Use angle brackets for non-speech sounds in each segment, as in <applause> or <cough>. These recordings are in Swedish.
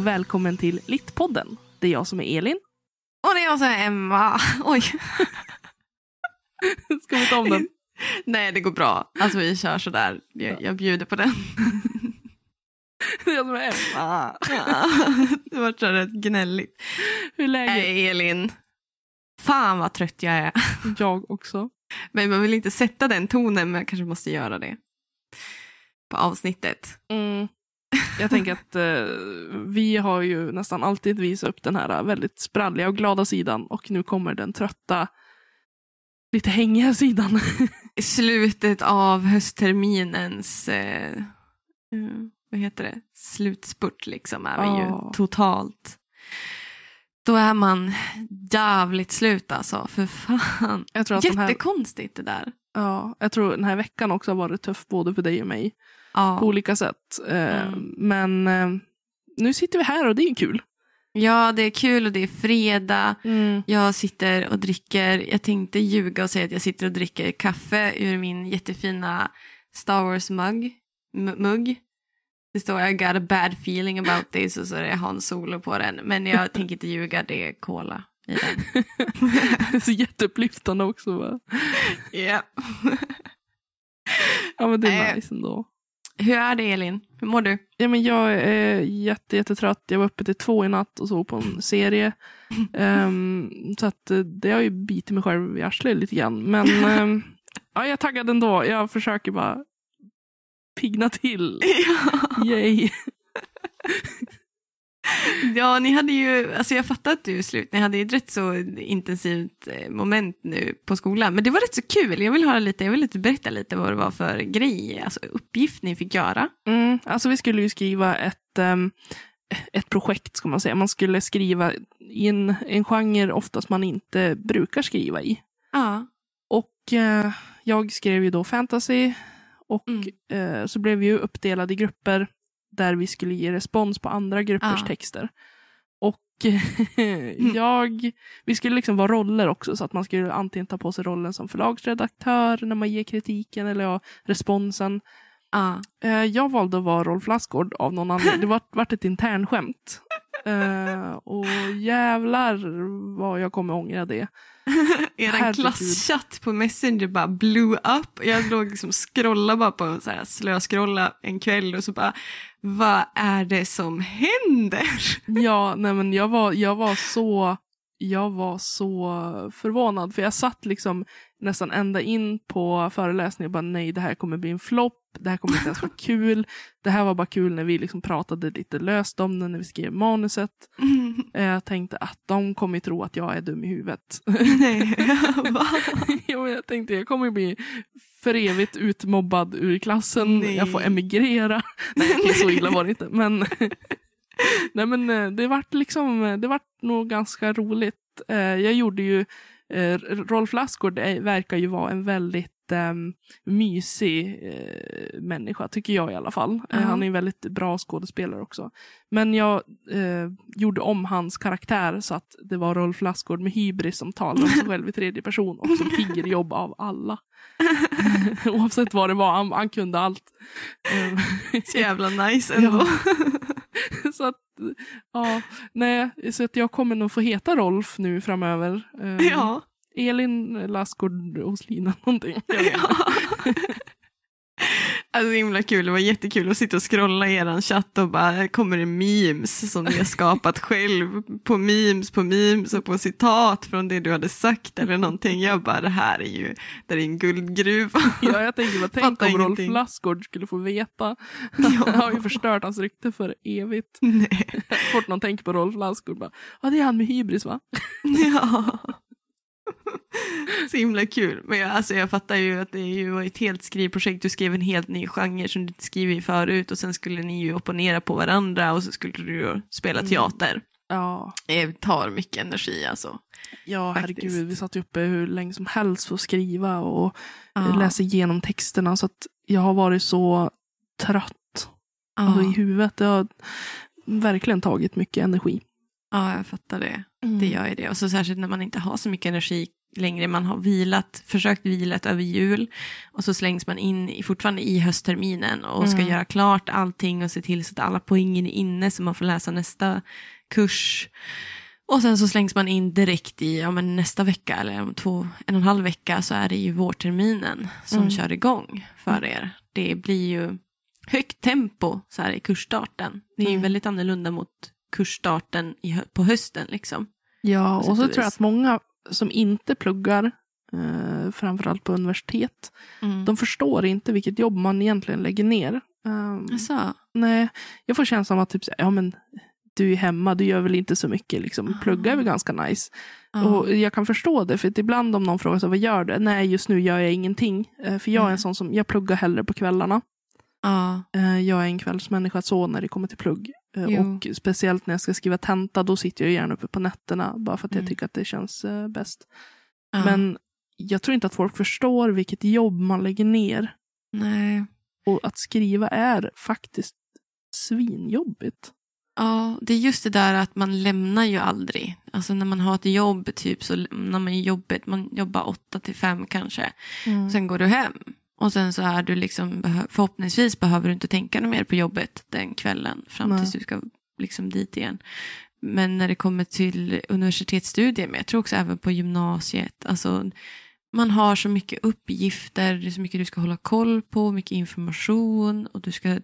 och välkommen till Littpodden. Det är jag som är Elin. Och det är jag som är Emma. <laughs> Oj. <laughs> Ska vi ta om den? <laughs> Nej, det går bra. Alltså vi kör sådär. Jag, jag bjuder på den. Det är jag som är Emma. det var så rätt gnälligt. Hur är läget? Nej, Elin. Fan vad trött jag är. Jag också. Men man vill inte sätta den tonen, men jag kanske måste göra det. På avsnittet. Mm. Jag tänker att eh, vi har ju nästan alltid visat upp den här väldigt spralliga och glada sidan och nu kommer den trötta, lite hängiga sidan. <laughs> I slutet av höstterminens, eh, eh, vad heter det, slutspurt liksom är vi Ja. ju totalt. Då är man jävligt slut alltså, för fan. Jag tror, att den här, Jättekonstigt det där. ja, jag tror den här veckan också har varit tuff både för dig och mig på Ja. olika sätt. Mm. Men eh, nu sitter vi här och det är kul. ja, det är kul och det är fredag. Jag sitter och dricker, jag tänkte ljuga och säga att jag sitter och dricker kaffe ur min jättefina Star Wars-mugg. Mugg. Det står I got a bad feeling about this och så är det Han Solo på den. Men jag <laughs> tänker inte ljuga, det är cola i den. <laughs> så jätteupplyftande också. Va? Ja. Ja men det är nice ändå. Hur är det Elin? Hur mår du? Ja, men jag är jätte, jättetrött. Jag var uppe till två i natt och såg på en serie. <laughs> Ehm, så att eh, det har ju bitit mig själv i arslet lite grann. Men <laughs> ehm, ja, jag är taggad ändå. Jag försöker bara pigna till. <laughs> Yay. <laughs> Ja, ni hade ju, alltså jag fattar att du är slut, ni hade ju ett rätt så intensivt eh, moment nu på skolan, men det var rätt så kul, jag vill höra lite, jag vill lite berätta lite vad det var för grej, alltså uppgift ni fick göra. Mm, alltså vi skulle ju skriva ett, ehm, ett projekt, ska man säga. Man skulle skriva i en, en genre oftast man inte brukar skriva i. Ja. Och eh, jag skrev ju då fantasy och Mm. eh, så blev vi ju uppdelade i grupper där vi skulle ge respons på andra gruppers Ja. texter. Och <laughs> jag, vi skulle liksom vara roller också så att man skulle antingen ta på sig rollen som förlagsredaktör när man ger kritiken eller ja, responsen. Eh, jag valde att vara Rolf Lassgård av någon anledning. Det var, vart ett internskämt. Eh, och jävlar vad jag kommer ångra det. <laughs> Er klasschatt på Messenger bara blew up. Jag låg liksom och scrollade bara på så här slöskrolla en kväll och så bara, vad är det som händer? <laughs> Ja, nej men jag var, jag var så jag var så förvånad för jag satt liksom nästan ända in på föreläsningen och bara nej det här kommer bli en flopp, det här kommer inte ens vara kul. Det här var bara kul när vi liksom pratade lite löst om det när vi skrev manuset. <laughs> Eh, Jag tänkte att de kommer tro att jag är dum i huvudet. Nej, <laughs> va? <laughs> ja, jag tänkte jag kommer bli för evigt utmobbad ur klassen. Nej. Jag får emigrera. Nej, okej, så illa var det inte. Men, nej, men eh, det vart liksom, det vart nog ganska roligt. Eh, Jag gjorde ju, eh, Rolf Lassgård är- verkar ju vara en väldigt um, mysig eh, människa, tycker jag i alla fall. Eh, Ja. Han är en väldigt bra skådespelare också. Men jag eh, gjorde om hans karaktär så att det var Rolf Lassgård med hybris som talar om sig själv i tredje person och som tigger jobb av alla. <laughs> Oavsett vad det var, han, han kunde allt. Eh, Så jävla nice ändå. <laughs> så att, ja, nej, så att jag kommer nog få heta Rolf nu framöver. Eh, Ja. Elin Lassgård hos Lina någonting. Ja. Alltså himla kul, det var jättekul att sitta och scrolla i eran chatt och bara kommer det memes som ni har skapat själv på memes på memes och på citat från det du hade sagt eller någonting. Jag bara det här är ju, det är en guldgruva. Ja, jag tänker bara, tänk om Rolf. Lassgård skulle få veta. Ja. Han har ju förstört hans rykte för evigt. Nej. Fort någon tänker på Rolf Lassgård bara, ja det är han med hybris va? Ja. Så himla kul. Men jag, alltså, jag fattar ju att det är ju ett helt skrivprojekt. Du skrev en helt ny genre som du inte skrivit förut och sen skulle ni ju opponera på varandra och så skulle du spela Mm. teater. Ja, Det tar mycket energi alltså. ja Faktiskt. herregud, vi satt ju uppe hur länge som helst för att skriva och Ja. läsa igenom texterna så att jag har varit så trött Ja. alltså, i huvudet. Det har verkligen tagit mycket energi. Ja, jag fattar det. Det gör ju det. Och så särskilt när man inte har så mycket energi längre. Man har vilat, försökt vilat över jul och så slängs man in fortfarande i höstterminen och ska Mm. göra klart allting och se till så att alla poängen är inne så man får läsa nästa kurs. Och sen så slängs man in direkt i ja, men nästa vecka eller om två, en och en halv vecka så är det ju vårterminen som Mm. kör igång för er. Det blir ju högt tempo så här i kursstarten. Det är ju Mm. väldigt annorlunda mot kursstarten i, på hösten liksom. Ja, och så tror jag att många som inte pluggar, eh, framförallt på universitet, de förstår inte vilket jobb man egentligen lägger ner. Um, Alltså, nej, jag får känslan av att typ, så ja, men, du är hemma, du gör väl inte så mycket. Liksom. Plugga är väl ganska nice. ja. Och jag kan förstå det, för att ibland om någon frågar sig vad gör du? Nej, just nu gör jag ingenting. Eh, För jag är en Nej. sån som, jag pluggar hellre på kvällarna. Eh, Jag är en kvällsmänniska så när det kommer till plugg. Eh, Jo. Och speciellt när jag ska skriva tenta, då sitter jag gärna uppe på nätterna. Bara för att jag Mm. tycker att det känns eh, bäst. ja. Men jag tror inte att folk förstår vilket jobb man lägger ner. Nej. Och att skriva är faktiskt svinjobbigt. Ja, det är just det där att man lämnar ju aldrig. Alltså när man har ett jobb, typ så lämnar man jobbet. Man jobbar åtta till fem kanske. Sen går du hem. Och sen så är du liksom, förhoppningsvis behöver du inte tänka något mer på jobbet den kvällen. Fram tills du ska liksom dit igen. Men när det kommer till universitetsstudier, men jag tror också även på gymnasiet. Alltså, man har så mycket uppgifter, det är så mycket du ska hålla koll på, mycket information och du ska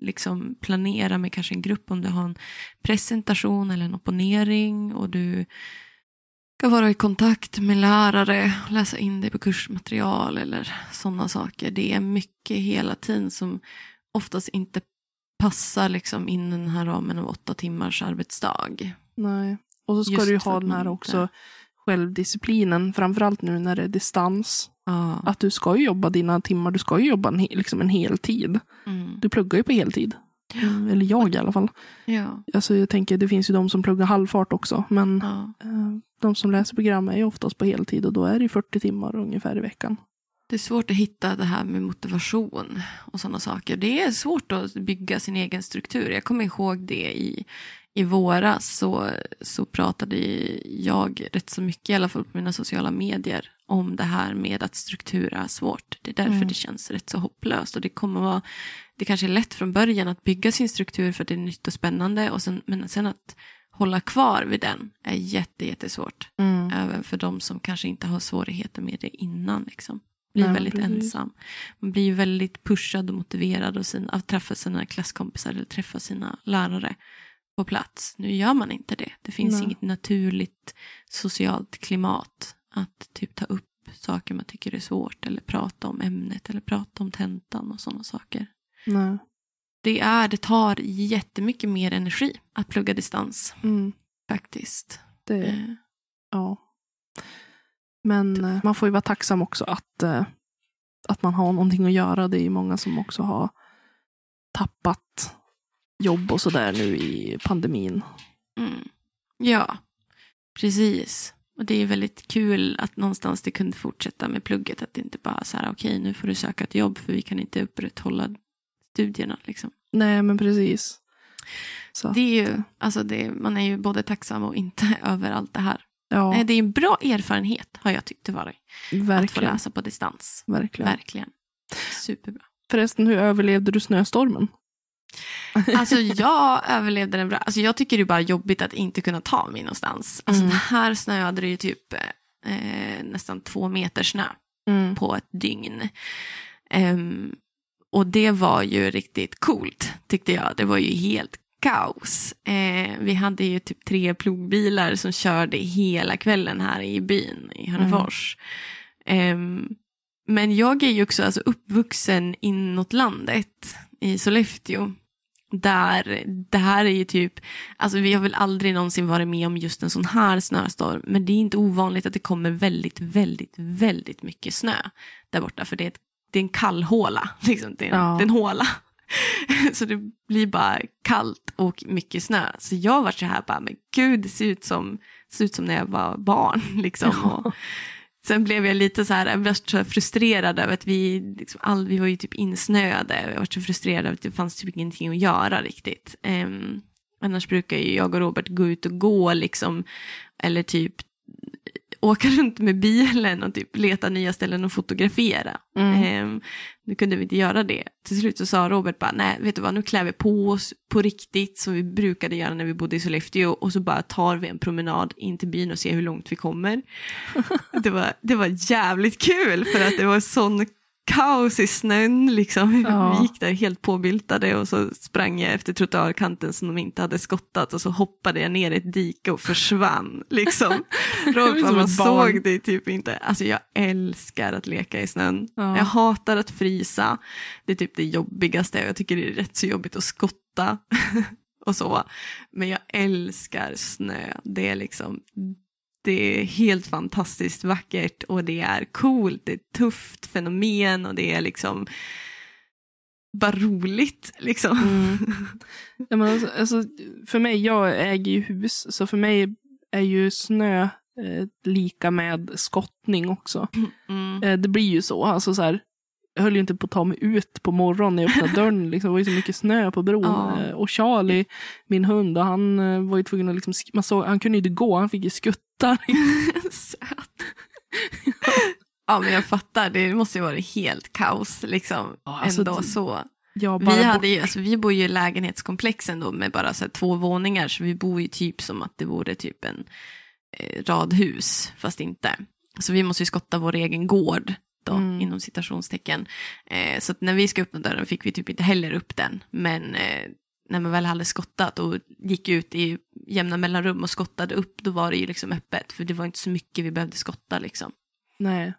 liksom planera med kanske en grupp om du har en presentation eller en opponering och du ska vara i kontakt med lärare, läsa in dig på kursmaterial eller sådana saker. Det är mycket hela tiden som oftast inte passar liksom in i den här ramen av åtta timmars arbetsdag. Nej. Och så ska Just du ju ha den här inte- också självdisciplinen, framförallt nu när det är distans. Ja. Att du ska ju jobba dina timmar, du ska ju jobba en, liksom en hel tid. Mm. Du pluggar ju på heltid. Mm, Eller jag i alla fall. Ja. Alltså jag tänker, det finns ju de som pluggar halvfart också. Men ja. eh, de som läser program är ju oftast på heltid och då är det ju 40 timmar ungefär i veckan. Det är svårt att hitta det här med motivation och sådana saker. Det är svårt att bygga sin egen struktur. Jag kommer ihåg det i, i våras så, så pratade jag rätt så mycket, i alla fall på mina sociala medier, om det här med att struktur är svårt. Det är därför Mm. det känns rätt så hopplöst. Och det kommer vara, det kanske är lätt från början att bygga sin struktur för att det är nytt och spännande. Och sen, men sen att hålla kvar vid den är jätte, jättesvårt. Även för de som kanske inte har svårigheter med det innan. Liksom. Blir Nej, väldigt precis. ensam. Man blir väldigt pushad och motiverad av, sin, av att träffa sina klasskompisar eller träffa sina lärare på plats. Nu gör man inte det. Det finns Nej. inget naturligt socialt klimat att typ ta upp saker man tycker är svårt eller prata om ämnet eller prata om tentan och sådana saker. Nej. Det, är, det tar jättemycket mer energi att plugga distans Mm. faktiskt. Det, Eh, ja. Men eh, man får ju vara tacksam också att, eh, att man har någonting att göra. Det är ju många som också har tappat jobb och sådär nu i pandemin. Mm. Ja, precis. Och det är väldigt kul att någonstans det kunde fortsätta med plugget. Att det inte bara så här, okej nu får du söka ett jobb för vi kan inte upprätthålla studierna. Liksom. Nej, men precis. Så, Det är ju, alltså det, man är ju både tacksam och inte <laughs> över allt det här. ja, Nej, Det är en bra erfarenhet har jag tyckt det varit. Att få verkligen. läsa på distans. verkligen. Verkligen. Superbra. Förresten, hur överlevde du snöstormen? Alltså <laughs> jag överlevde den bra. Alltså jag tycker det är bara jobbigt att inte kunna ta mig någonstans. Alltså Mm. här snöade det ju typ eh, nästan två meter snö Mm. på ett dygn. Ehm, och det var ju riktigt coolt tyckte jag. Det var ju helt kaos. Eh, vi hade ju typ tre plogbilar som körde hela kvällen här i byn i Hörnefors. Ehm, men jag är ju också alltså uppvuxen inåt landet i Sollefteå. Där det här är ju typ, alltså vi har väl aldrig någonsin varit med om just en sån här snöstorm. Men det är inte ovanligt att det kommer väldigt, väldigt, väldigt mycket snö där borta. För det är, ett, det är en kall håla, <laughs> liksom. det, är en, Ja. det är en håla. <laughs> Så det blir bara kallt och mycket snö. Så jag var så här bara, men gud det ser ut som, ser ut som när jag var barn. <laughs> Liksom. Och sen blev jag lite så här, jag så här frustrerad över att vi, liksom, all, vi var ju typ insnöade. Jag var så frustrerad över att det fanns typ ingenting att göra riktigt. Um, annars brukar ju jag och Robert gå ut och gå liksom. Eller typ åka runt med bilen och typ leta nya ställen att fotografera. Mm. Ehm, nu kunde vi inte göra det. Till slut så sa Robert bara, nej vet du vad, nu klär vi på oss på riktigt som vi brukade göra när vi bodde i Sollefteå och så bara tar vi en promenad in till byn och ser hur långt vi kommer. <laughs> det, var, det var jävligt kul för att det var sån kaos i snön liksom. <laughs> Ja. Vi gick där helt påbyltade och så sprang jag efter trottoarkanten som de inte hade skottat och så hoppade jag ner i ett dike och försvann. <laughs> Liksom. Robert, Som man såg det typ inte. Alltså jag älskar att leka i snön. Ja. Jag hatar att frysa. Det är typ det jobbigaste. Jag tycker det är rätt så jobbigt att skotta <laughs> och så. Men jag älskar snö. Det är liksom det är helt fantastiskt vackert och det är coolt, det är ett tufft fenomen och det är liksom bara roligt liksom. Mm. <laughs> Ja, men alltså, alltså, för mig, jag äger ju hus, så för mig är ju snö eh, lika med skottning också. Mm. Eh, det blir ju så. Alltså, så här, höll ju inte på att ta mig ut på morgonen när jag öppnade <laughs> dörren. Liksom. Det var ju så mycket snö på bron. Ja. Eh, och Charlie, min hund, och han eh, var ju tvungen att liksom, man såg, han kunde ju inte gå, han fick ju skutta. <laughs> Söt. ja men jag fattar, det måste ju vara helt kaos liksom. Ja, alltså, ändå så. Bara Vi, hade ju, alltså, vi bor ju i lägenhetskomplex ändå med bara så här, två våningar så vi bor ju typ som att det vore typ en eh, radhus fast inte. Så vi måste ju skotta vår egen gård då, Mm. inom citationstecken. Eh, så när vi ska öppna dörren fick vi typ inte heller upp den. Men eh, när man väl hade skottat och gick ut i jämna mellanrum och skottade upp då var det ju liksom öppet för det var inte så mycket vi behövde skotta liksom. Nej.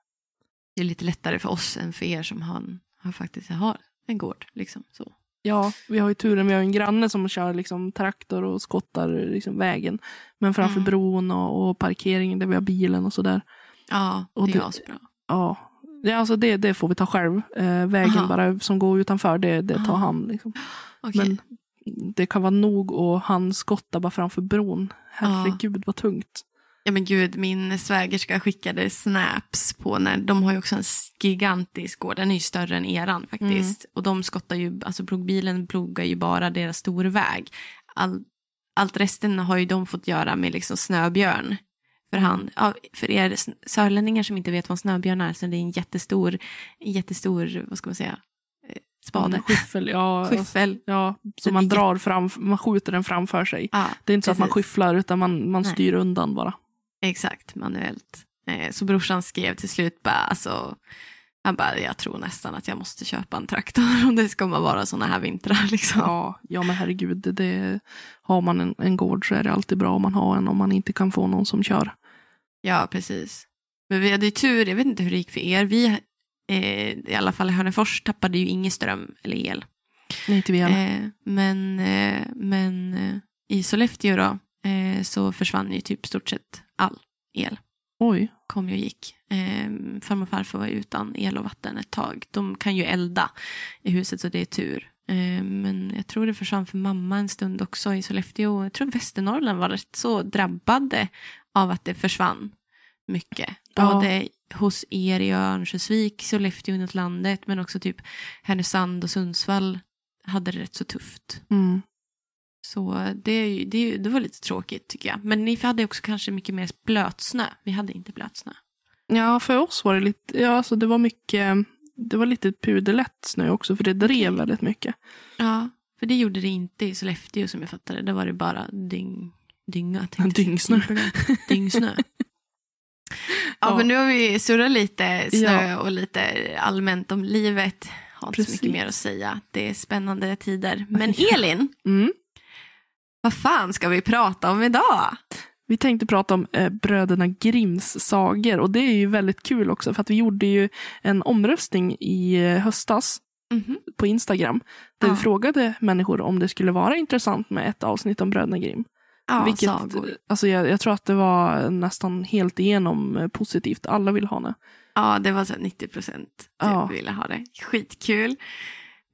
Det är lite lättare för oss än för er som har, har faktiskt har en gård liksom så. Ja, vi har ju turen, vi har en granne som kör liksom, traktor och skottar liksom, vägen. Men framför Mm. bron och, och parkeringen där vi har bilen och sådär. Ja, Och det det- är asbra. Ja, det, alltså det, det får vi ta själv. Eh, vägen Aha. bara som går utanför, det, det tar Aha. han. Liksom. Okej. Men det kan vara nog och han skottar bara framför bron. Herregud vad tungt. Ja men gud, min svägerska skickade snaps på när, de har ju också en gigantisk gård, den är ju större än eran faktiskt. Och de skottar ju, alltså plogbilen plogar ju bara deras storväg. All, allt resten har ju de fått göra med liksom snöbjörn. För, han, för er sörlänningar som inte vet vad en snöbjörn är, så det är en jättestor, jättestor, vad ska man säga, eh, spade. Skyffel, ja. <laughs> Skyffel. Ja, så man drar fram, man skjuter den framför sig. Ja, Det är inte så att man precis. skyfflar utan man, man Nej. styr undan bara. Exakt, manuellt. Eh, så brorsan skrev till slut bara, alltså, han bara, jag tror nästan att jag måste köpa en traktor om det ska vara sådana här vintrar <laughs> liksom. Ja, ja men herregud, det, det, har man en, en gård så är det alltid bra om man har en om man inte kan få någon som kör. Ja, precis. Men vi hade ju tur, jag vet inte hur det gick för er. Vi, eh, i alla fall i Hörnefors, tappade ju ingen ström eller el. Nej, inte vi heller. Eh, men eh, men eh, i Sollefteå då, eh, så försvann ju typ stort sett all el. Oj. Kom och gick. Eh, farmor och farfar var utan el och vatten ett tag. De kan ju elda i huset så det är tur. Eh, men jag tror det försvann för mamma en stund också i Sollefteå. Jag tror Västernorrland var rätt så drabbade av att det försvann mycket. Ja. Både hos er i Örnsköldsvik, Sollefteå inåt landet men också typ Härnösand och Sundsvall hade det rätt så tufft. Mm. Så det, det, det var lite tråkigt tycker jag. Men ni hade också kanske mycket mer blötsnö. Vi hade inte blötsnö. Ja, för oss var det lite, ja alltså det var mycket, det var lite puderlätt snö också för det drev Okej. väldigt mycket. Ja, för det gjorde det inte i Sollefteå som jag fattade. Där var det bara dyng, dynga. Dyngsnö. Dyngsnö. <laughs> Ja, Ja. men nu har vi surrat lite snö Ja. och lite allmänt om livet. Har inte så Precis. mycket mer att säga. Det är spännande tider. Men Elin, Mm. Vad fan ska vi prata om idag? Vi tänkte prata om eh, bröderna Grimms sagor och det är ju väldigt kul också för att vi gjorde ju en omröstning i eh, höstas Mhm. på Instagram där Ja. vi frågade människor om det skulle vara intressant med ett avsnitt om bröderna Grimm. Ja, Vilket, sagor. alltså jag, jag tror att det var nästan helt igenom eh, positivt. Alla vill ha det. Ja, det var så här 90 procent Ja. typ ville ha det. Skitkul.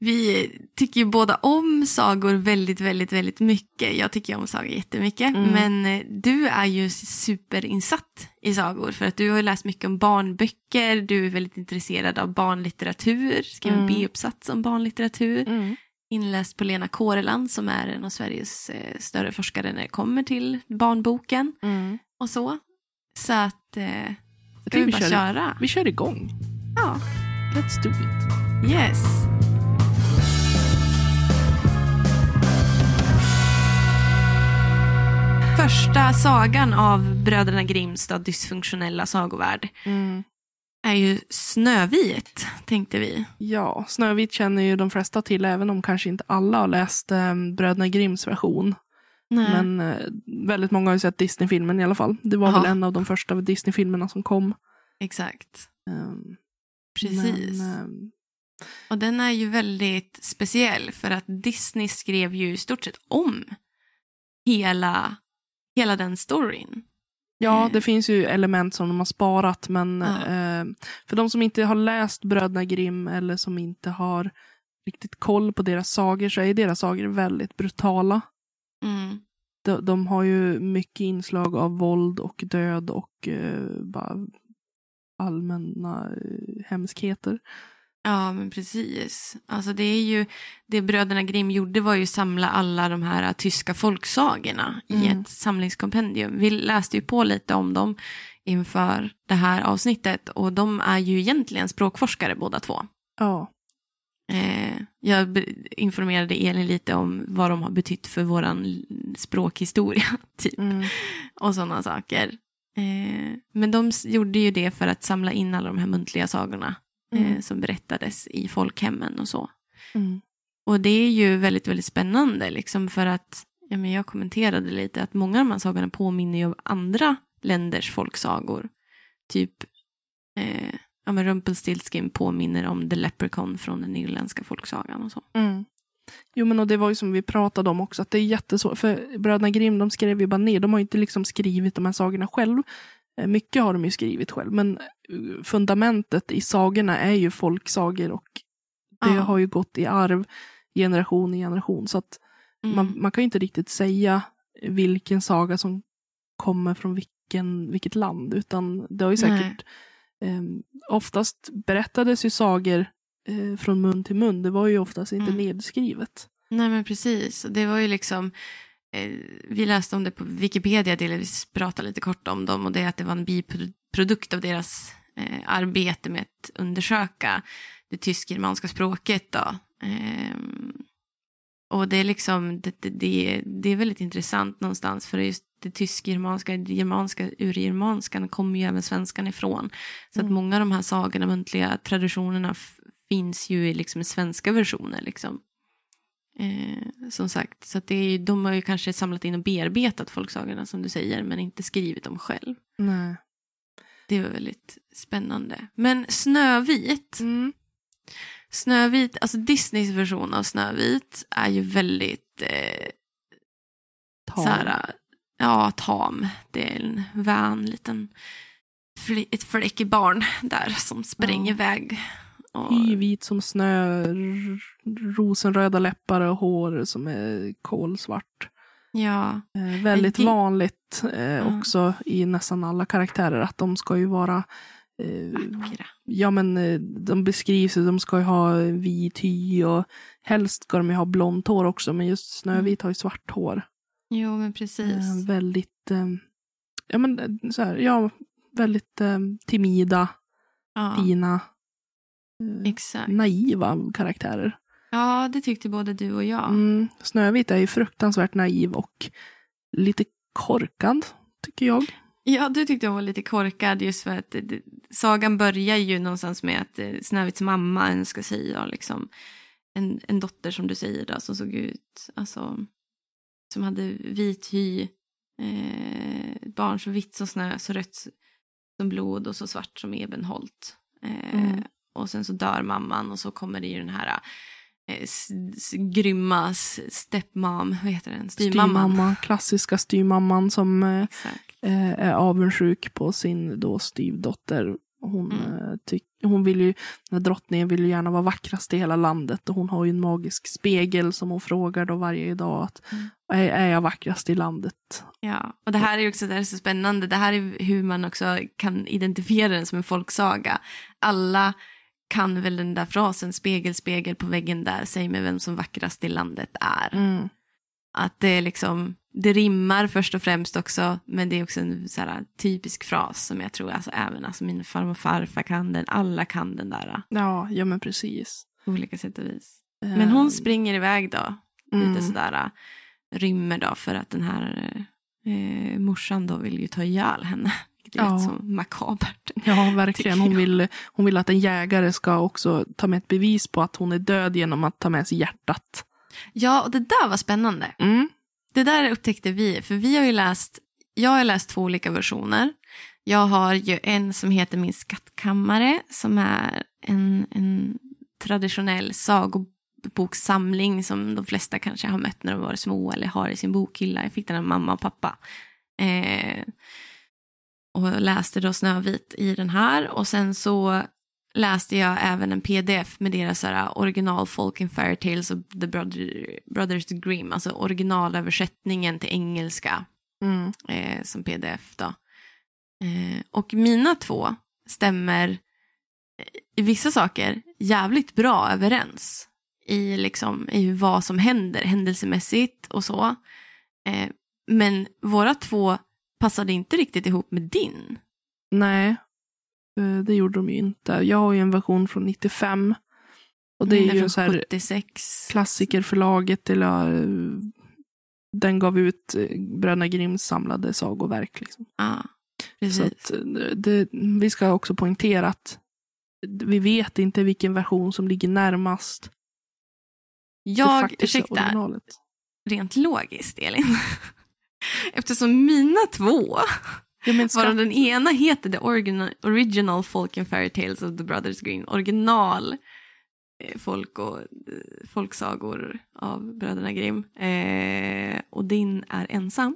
Vi tycker ju båda om sagor väldigt, väldigt, väldigt mycket. Jag tycker om sagor jättemycket. Mm. Men eh, du är ju superinsatt i sagor. För att du har läst mycket om barnböcker. Du är väldigt intresserad av barnlitteratur. Skrev en Mm. B-uppsats om barnlitteratur. Inläst på Lena Kåreland som är en av Sveriges eh, större forskare när det kommer till barnboken. Mm. Och så. Så att, eh, ska vi bara kör, köra? vi kör igång. Ja, Let's do it. yes. Första sagan av bröderna Grimstad dysfunktionella sagovärld är ju Snövit, tänkte vi. Ja, Snövit känner ju de flesta till, även om kanske inte alla har läst eh, Bröderna Grimms version. Nej. Men eh, väldigt många har ju sett Disney-filmen i alla fall. Det var Ja. väl en av de första Disney-filmerna som kom. Exakt. Ehm, Precis. Men, ehm, Och den är ju väldigt speciell för att Disney skrev ju i stort sett om hela, hela den storyn. ja, Eh. det finns ju element som de har sparat, men Ja. ehm, för de som inte har läst Bröderna Grimm eller som inte har riktigt koll på deras sagor så är deras sagor väldigt brutala. Mm. De, de har ju mycket inslag av våld och död och eh, bara allmänna eh, hemskheter. Ja, men precis. Alltså det är ju, det bröderna Grimm gjorde var ju samla alla de här äh, tyska folksagorna i Mm. ett samlingskompendium. Vi läste ju på lite om dem inför det här avsnittet och de är ju egentligen språkforskare båda två. Ja. Eh, jag informerade Elin lite om vad de har betytt för våran l- språkhistoria, <laughs> typ. Mm. Och sådana saker. Eh, men de gjorde ju det för att samla in alla de här muntliga sagorna eh, Mm. som berättades i folkhemmen och så. Mm. Och det är ju väldigt, väldigt spännande liksom för att ja, men jag kommenterade lite att många av de här sagorna påminner ju om andra länders folksagor. Typ eh, ja, men Rumpelstiltskin påminner om The Leprechaun från den irländska folksagan och så. Mm. Jo men och det var ju som vi pratade om också, att det är jättesvårt. För bröderna Grimm, de skrev ju bara ner, de har ju inte liksom skrivit de här sagorna själv. Eh, Mycket har de ju skrivit själv, men eh, fundamentet i sagorna är ju folksagor och det Ja. har ju gått i arv generation i generation. Så att Mm. man, man kan ju inte riktigt säga vilken saga som kommer från vilken, vilket land, utan det har ju säkert eh, oftast berättades ju sagor eh, från mun till mun. Det var ju oftast inte Mm. nedskrivet. Nej men precis, det var ju liksom vi läste om det på Wikipedia, delvis pratade lite kort om dem och det är att det var en biprodukt av deras eh, arbete med att undersöka det tysk-germanska språket. Då. Ehm, och det är liksom, det, det, det, är- det är väldigt intressant någonstans för just det tysk-germanska, germanska, urgermanskan kommer ju även svenskan ifrån. Så att Mm. många av de här sagorna, muntliga traditionerna finns ju i liksom svenska versioner liksom. Eh, som sagt, så det är, de har ju kanske samlat in och bearbetat folksagorna som du säger, men inte skrivit dem själv. Nej. Det var väldigt spännande. Men Snövit, Mm. Snövit, alltså Disneys version av Snövit är ju väldigt eh, Tal. så här, ja, tam. Det är en vän liten, fl- ett fläckig barn där som spränger Ja. iväg. Hyvit som snö, rosenröda läppar och hår som är kolsvart. ja, Eh, väldigt det- vanligt eh, Ja. också i nästan alla karaktärer att de ska ju vara eh, vackra. Ja men eh, de beskrivs ju, de ska ju ha vit hy och helst ska de ju ha blont hår också men just Snövit har ju svart hår. Jo, men precis. Eh, väldigt, ja men så här, ja, väldigt timida, ja, fina, exakt. naiva karaktärer. Ja, det tyckte både du och jag. Mm, Snövit är ju fruktansvärt naiv och lite korkad, tycker jag. Ja, du tyckte hon var lite korkad just för att det, det, sagan börjar ju någonstans med att eh, Snövits mamma önskar sig ja, liksom, en, en dotter som du säger då, som såg ut, alltså, som hade vit hy, eh, barn så vitt som snö, så rött som blod och så svart som ebenholt. Eh, Mm. Och sen så dör mamman och så kommer det ju den här eh, grymma stepmom, vad heter den, styrmamman. Styrmamma, klassiska styrmamman som eh, eh, är avundsjuk på sin då styvdotter. Hon, Mm. eh, tyck, hon vill ju, drottningen vill ju gärna vara vackrast i hela landet och hon har ju en magisk spegel som hon frågar då varje dag att Mm. är, är jag vackrast i landet? Ja, och det här är ju också det är så spännande. Det här är hur man också kan identifiera den som en folksaga. Alla kan väl den där frasen, spegel, spegel på väggen där, säg mig vem som vackrast i landet är. Mm. Att det är liksom, det rimmar först och främst också, men det är också en så här, typisk fras som jag tror alltså, även alltså, min farmor och farfar kan den, alla kan den där. Ja, ja men precis. På olika sätt och vis. Men hon springer iväg då, Mm. lite sådär, rymmer då för att den här eh, morsan då vill ju ta ihjäl henne. Det är Ja. rätt så makabert. Ja, verkligen. Hon vill, hon vill att en jägare ska också ta med ett bevis på att hon är död genom att ta med sig hjärtat. Ja, och det där var spännande. Mm. Det där upptäckte vi, för vi har ju läst, jag har läst två olika versioner. Jag har ju en som heter Min skattkammare, som är en, en traditionell sagobokssamling som de flesta kanske har mött när de var små eller har i sin bokhylla. Jag fick den av mamma och pappa. Eh, och läste då Snövit i den här och sen så läste jag även en pdf med deras här, original folk and fairy tales of the Brother, Brothers Grimm, alltså originalöversättningen till engelska Mm. eh, som pdf då. Eh, och mina två stämmer eh, i vissa saker jävligt bra överens i, liksom, i vad som händer händelsemässigt och så. Eh, men våra två passade inte riktigt ihop med din. Nej, eh, det gjorde de ju inte. Jag har ju en version från 95. Och det är Mm, ju så här 76. klassikerförlaget. Eller, eh, den gav ut eh, Bröderna Grimms samlade sagoverk. Liksom. Ja, Så att, det, vi ska också poängtera att vi vet inte vilken version som ligger närmast jag, ursäkta, originalet. rent logiskt Elin. <laughs> Eftersom mina två, Ja, men varav den ena heter The Original, original Folk and Fairy Tales of the Brothers Green, original eh, folk och eh, folksagor av bröderna Grimm, eh, och din är ensam,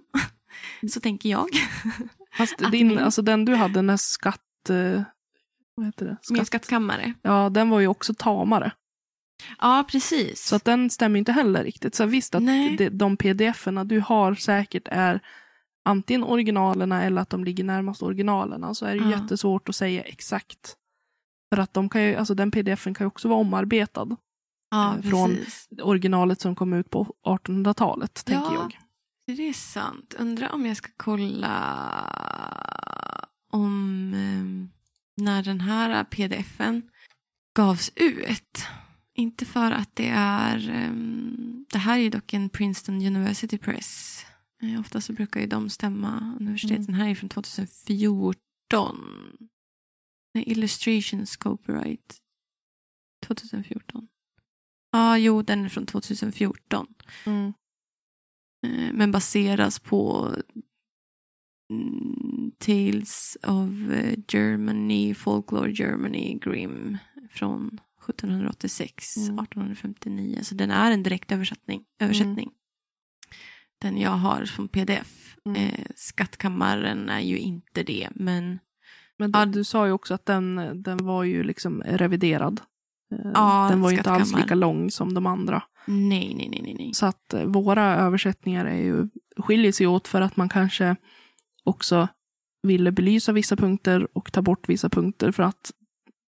<laughs> så tänker jag. <laughs> fast din, min- alltså den du hade, den här skatt... eh, Vad heter det? Min Skatt, skattkammare. ja, den var ju också tamare. Ja, precis. Så att den stämmer inte heller riktigt. Så visst att Nej. det, de pdf-erna du har säkert är antingen originalerna eller att de ligger närmast originalerna. Så är det Ja. jättesvårt att säga exakt. För att de kan ju, alltså den pdf-en kan ju också vara omarbetad. ja, eh, från-. Originalet som kom ut på 1800-talet, tänker Ja. jag. Det är sant. Undrar om jag ska kolla om eh, när den här pdfen gavs ut. Inte för att det är... Eh, det här är ju dock en Princeton University Press. Eh, ofta så brukar ju de stämma universiteten. Mm. Här är från 2014. Nej, Illustrations Copyright 2014. Ja, jo, den är från 2014. Mm. Eh, men baseras på mm, Tales of eh, Germany, Folklore Germany, Grimm från 1786, Mm. 1859. Så den är en direkt översättning. översättning. Den jag har som pdf. Mm. Eh, Skattkammaren är ju inte det, men Men du, du sa ju också att den, den var ju liksom reviderad. Eh, Ja, den var ju inte alls lika lång som de andra. nej, nej, nej, nej. nej. Så att eh, våra översättningar är ju, skiljer sig åt för att man kanske också ville belysa vissa punkter och ta bort vissa punkter för att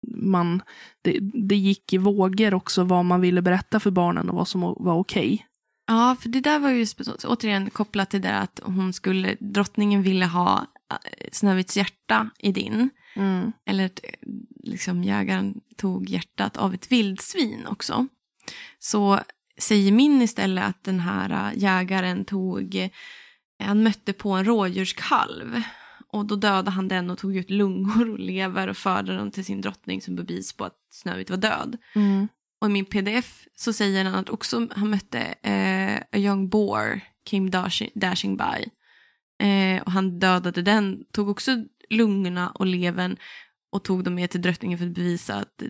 man, det, det gick i vågor också vad man ville berätta för barnen och vad som var okej. Ja, för det där var ju återigen kopplat till det att hon skulle, drottningen ville ha eh, Snövits hjärta i din. Eller att eh, liksom jägaren tog hjärtat av ett vildsvin också. Så säger min istället att den här eh, jägaren tog, han mötte på en rådjurskalv. Och då dödade han den och tog ut lungor och lever och förde dem till sin drottning som bevis på att Snövit var död. Mm. Och i min pdf så säger han att också han mötte eh, a young boar came dashing, dashing by. Eh, och han dödade den, tog också lungorna och levern och tog dem med till drottningen för att bevisa att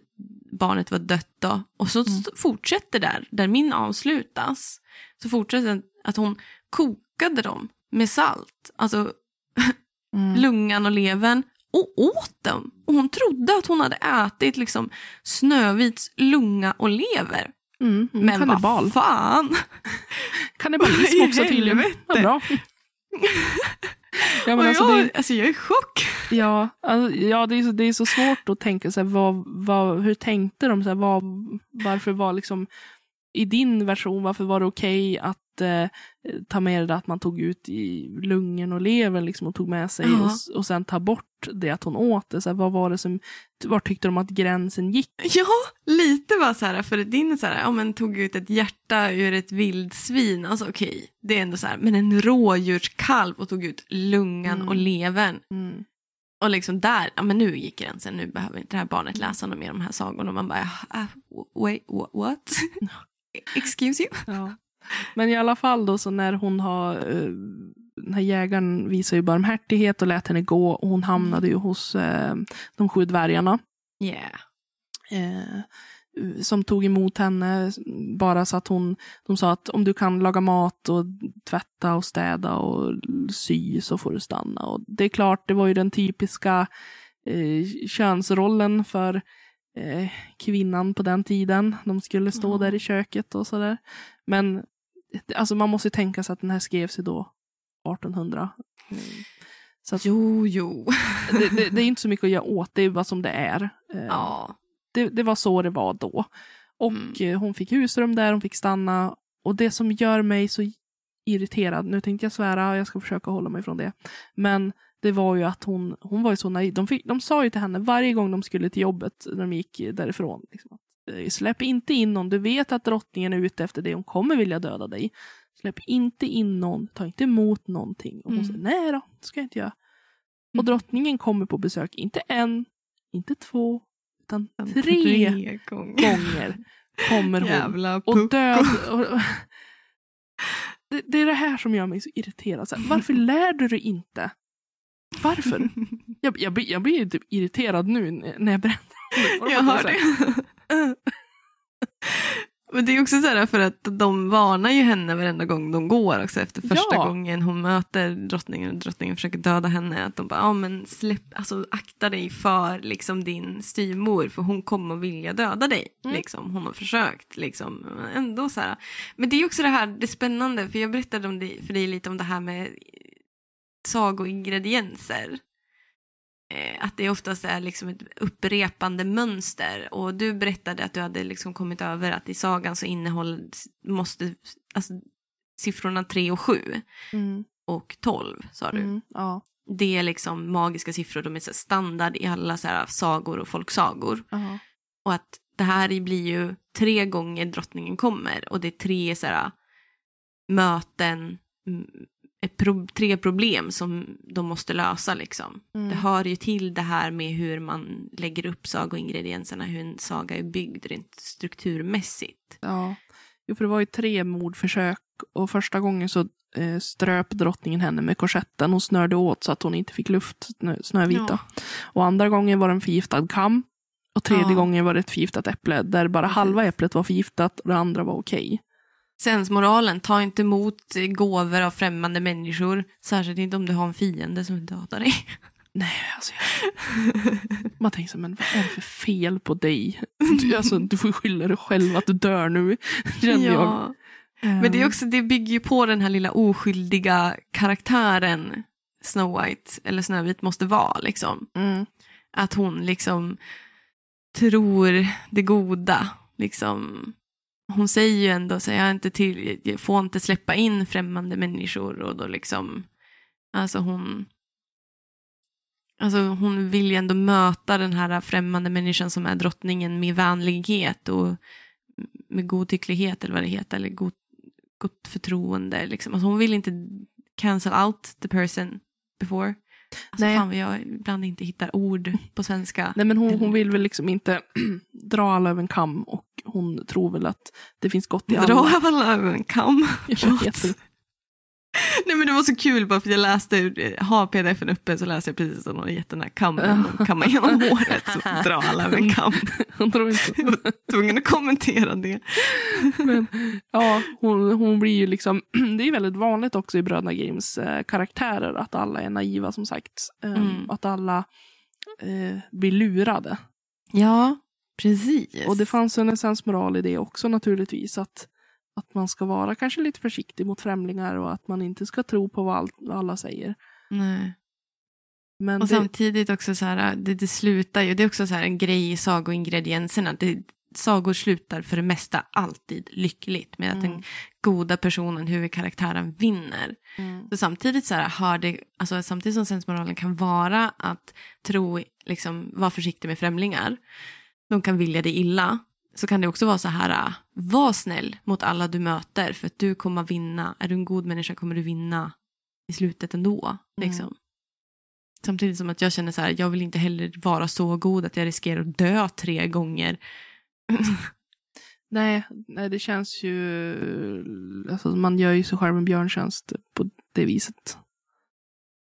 barnet var dött då. Och så Mm. fortsätter där, där min avslutas, så fortsätter att hon kokade dem med salt, alltså <laughs> Mm. lungan och levern och åt dem. Och hon trodde att hon hade ätit liksom Snövits lunga och lever. Mm. Mm. Men Kannibal. <laughs> vad fan. Kannibalism Vad också tydligen. Ja, bra. <laughs> ja, men och alltså, jag, det, alltså jag är i chock. ja, alltså, ja det, är så, det är så svårt att tänka sig vad, vad, hur tänkte de? Så här, vad, varför var liksom i din version, varför var det okej att eh, ta med det att man tog ut i lungen och levern liksom, och tog med sig Ja. och, och sen ta bort det att hon åt det. Så här, vad var det som, var tyckte de att gränsen gick? Ja, lite var så här, för din så här, ja men tog ut ett hjärta ur ett vildsvin, alltså okej, det är ändå så här, men en rådjurskalv och tog ut lungan Mm. och levern. Mm. Och liksom där, ja men nu gick gränsen, nu behöver inte det här barnet läsa något mer om de här sagorna. Och man bara, ah, wait, wha- what? <laughs> Excuse you? Ja. Men i alla fall då så när hon har, eh, den här jägaren visar ju barmhärtighet och lät henne gå och hon hamnade ju hos eh, de sju dvärgarna. Yeah. eh, som tog emot henne bara så att hon, de sa att om du kan laga mat och tvätta och städa och sy så får du stanna. Och det är klart, det var ju den typiska eh, könsrollen för eh, kvinnan på den tiden. De skulle stå Ja. där i köket och sådär. Men alltså man måste ju tänka sig att den här skrevs ju då 1800. Mm. Så att Jo, jo. det, det, det är inte så mycket att göra åt, det är bara som det är. Eh, Ja. det, det var så det var då. Och Mm. eh, hon fick husrum där, hon fick stanna. Och det som gör mig så irriterad, nu tänkte jag svära, jag ska försöka hålla mig från det. Men det var ju att hon, hon var ju så naiv. De, fick, de sa ju till henne varje gång de skulle till jobbet, när de gick därifrån. Liksom, Släpp inte in någon, du vet att drottningen är ute efter dig, hon kommer vilja döda dig. Släpp inte in någon, ta inte emot någonting. Och hon Mm. säger, nej då, det ska jag inte göra. Och Mm. drottningen kommer på besök, inte en, inte två, utan tre Tre gånger. gånger kommer hon. Jävla Och pucko. död. Och, och, <laughs> det, det är det här som gör mig så irriterad. Så här, varför <laughs> lär du dig inte? Varför? <laughs> Jag, jag, jag blir ju typ irriterad nu när jag berättar det. Jag hör det. <laughs> Men det är också så här för att de varnar ju henne varenda gång de går också efter första Ja. gången hon möter drottningen och drottningen försöker döda henne. Att de bara, ja men släpp, alltså akta dig för liksom din styvmor för hon kommer vilja döda dig. Mm. Liksom. Hon har försökt liksom. Men Ändå så här. Men det är också det här, det spännande, för jag berättade om det, för dig lite om det här med sagoingredienser. Eh, att det oftast är liksom ett upprepande mönster. Och du berättade att du hade liksom kommit över att i sagan så innehåller, måste, alltså siffrorna 3 och 7 Mm, och 12 sa du. mm, ja, Det är liksom magiska siffror, de är så standard i alla så här sagor och folksagor. ja. Och att det här blir ju tre gånger drottningen kommer och det är tre så här, möten, pro- tre problem som de måste lösa liksom. Mm. Det hör ju till det här med hur man lägger upp sagoingredienserna, hur en saga är byggd rent strukturmässigt. Ja. Jo, för det var ju tre mordförsök och första gången så eh, ströp drottningen henne med korsetten och snörde åt så att hon inte fick luft, snö, Snövita. Ja. Och andra gången var det en förgiftad kam. Och tredje Ja. gången var det ett förgiftat äpple där bara halva äpplet var förgiftat och det andra var okej. Sensmoralen, ta inte emot eh, gåvor av främmande människor, särskilt inte om du har en fiende som vill döda dig. Nej, alltså jag... <laughs> Man tänker så, men vad är det för fel på dig? Du, alltså, du får skylla dig själv att du dör nu, känner jag. Men det, är också, det bygger ju på den här lilla oskyldiga karaktären Snow White, eller Snövit måste vara. Liksom. Mm. Att hon liksom tror det goda. Liksom. Hon säger ju ändå så jag, är inte till, jag får inte släppa in främmande människor. Och då liksom, alltså hon, alltså hon vill ju ändå möta den här främmande människan som är drottningen med vänlighet och med godtycklighet eller vad det heter. Eller god, gott förtroende. Liksom. Alltså hon vill inte cancel out the person before. Alltså Nej. fan vad jag ibland inte hittar ord på svenska. Nej, men hon, hon vill väl liksom inte <clears throat> dra alla över en kam och hon tror väl att det finns gott i alla. Dra alla över en kam. Jag vet inte. Nej men det var så kul bara för jag läste, har pdfen uppe så läser jag precis som hon har gett den här kammen, kammar igenom håret så <laughs> dra alla över en kam. <laughs> Hon tror inte. Jag var tvungen att kommentera det. Men, ja, hon, hon blir ju liksom, <clears throat> det är väldigt vanligt också i Bröderna Grimms eh, karaktärer att alla är naiva som sagt. Eh, Mm. Att alla eh, blir lurade. Ja, precis. Och det fanns en essensmoral i det också naturligtvis. Att, att man ska vara kanske lite försiktig mot främlingar och att man inte ska tro på vad, all, vad alla säger. Nej. Men Och det, samtidigt också så här, det, det slutar ju, det är också så här en grej i sagoingredienserna. Det sagor slutar för det mesta alltid lyckligt med att Mm. den goda personen, huvudkaraktären, vinner. Mm. Så samtidigt så här, har det, alltså samtidigt som sensmoralen kan vara att tro, liksom, vara försiktig med främlingar, de kan vilja dig illa, så kan det också vara så här, äh, var snäll mot alla du möter för att du kommer vinna, är du en god människa kommer du vinna i slutet ändå. Liksom. Samtidigt som att jag känner så här, jag vill inte heller vara så god att jag riskerar att dö tre gånger. Nej, nej, det känns ju... Alltså, man gör ju sig själv en björntjänst på det viset.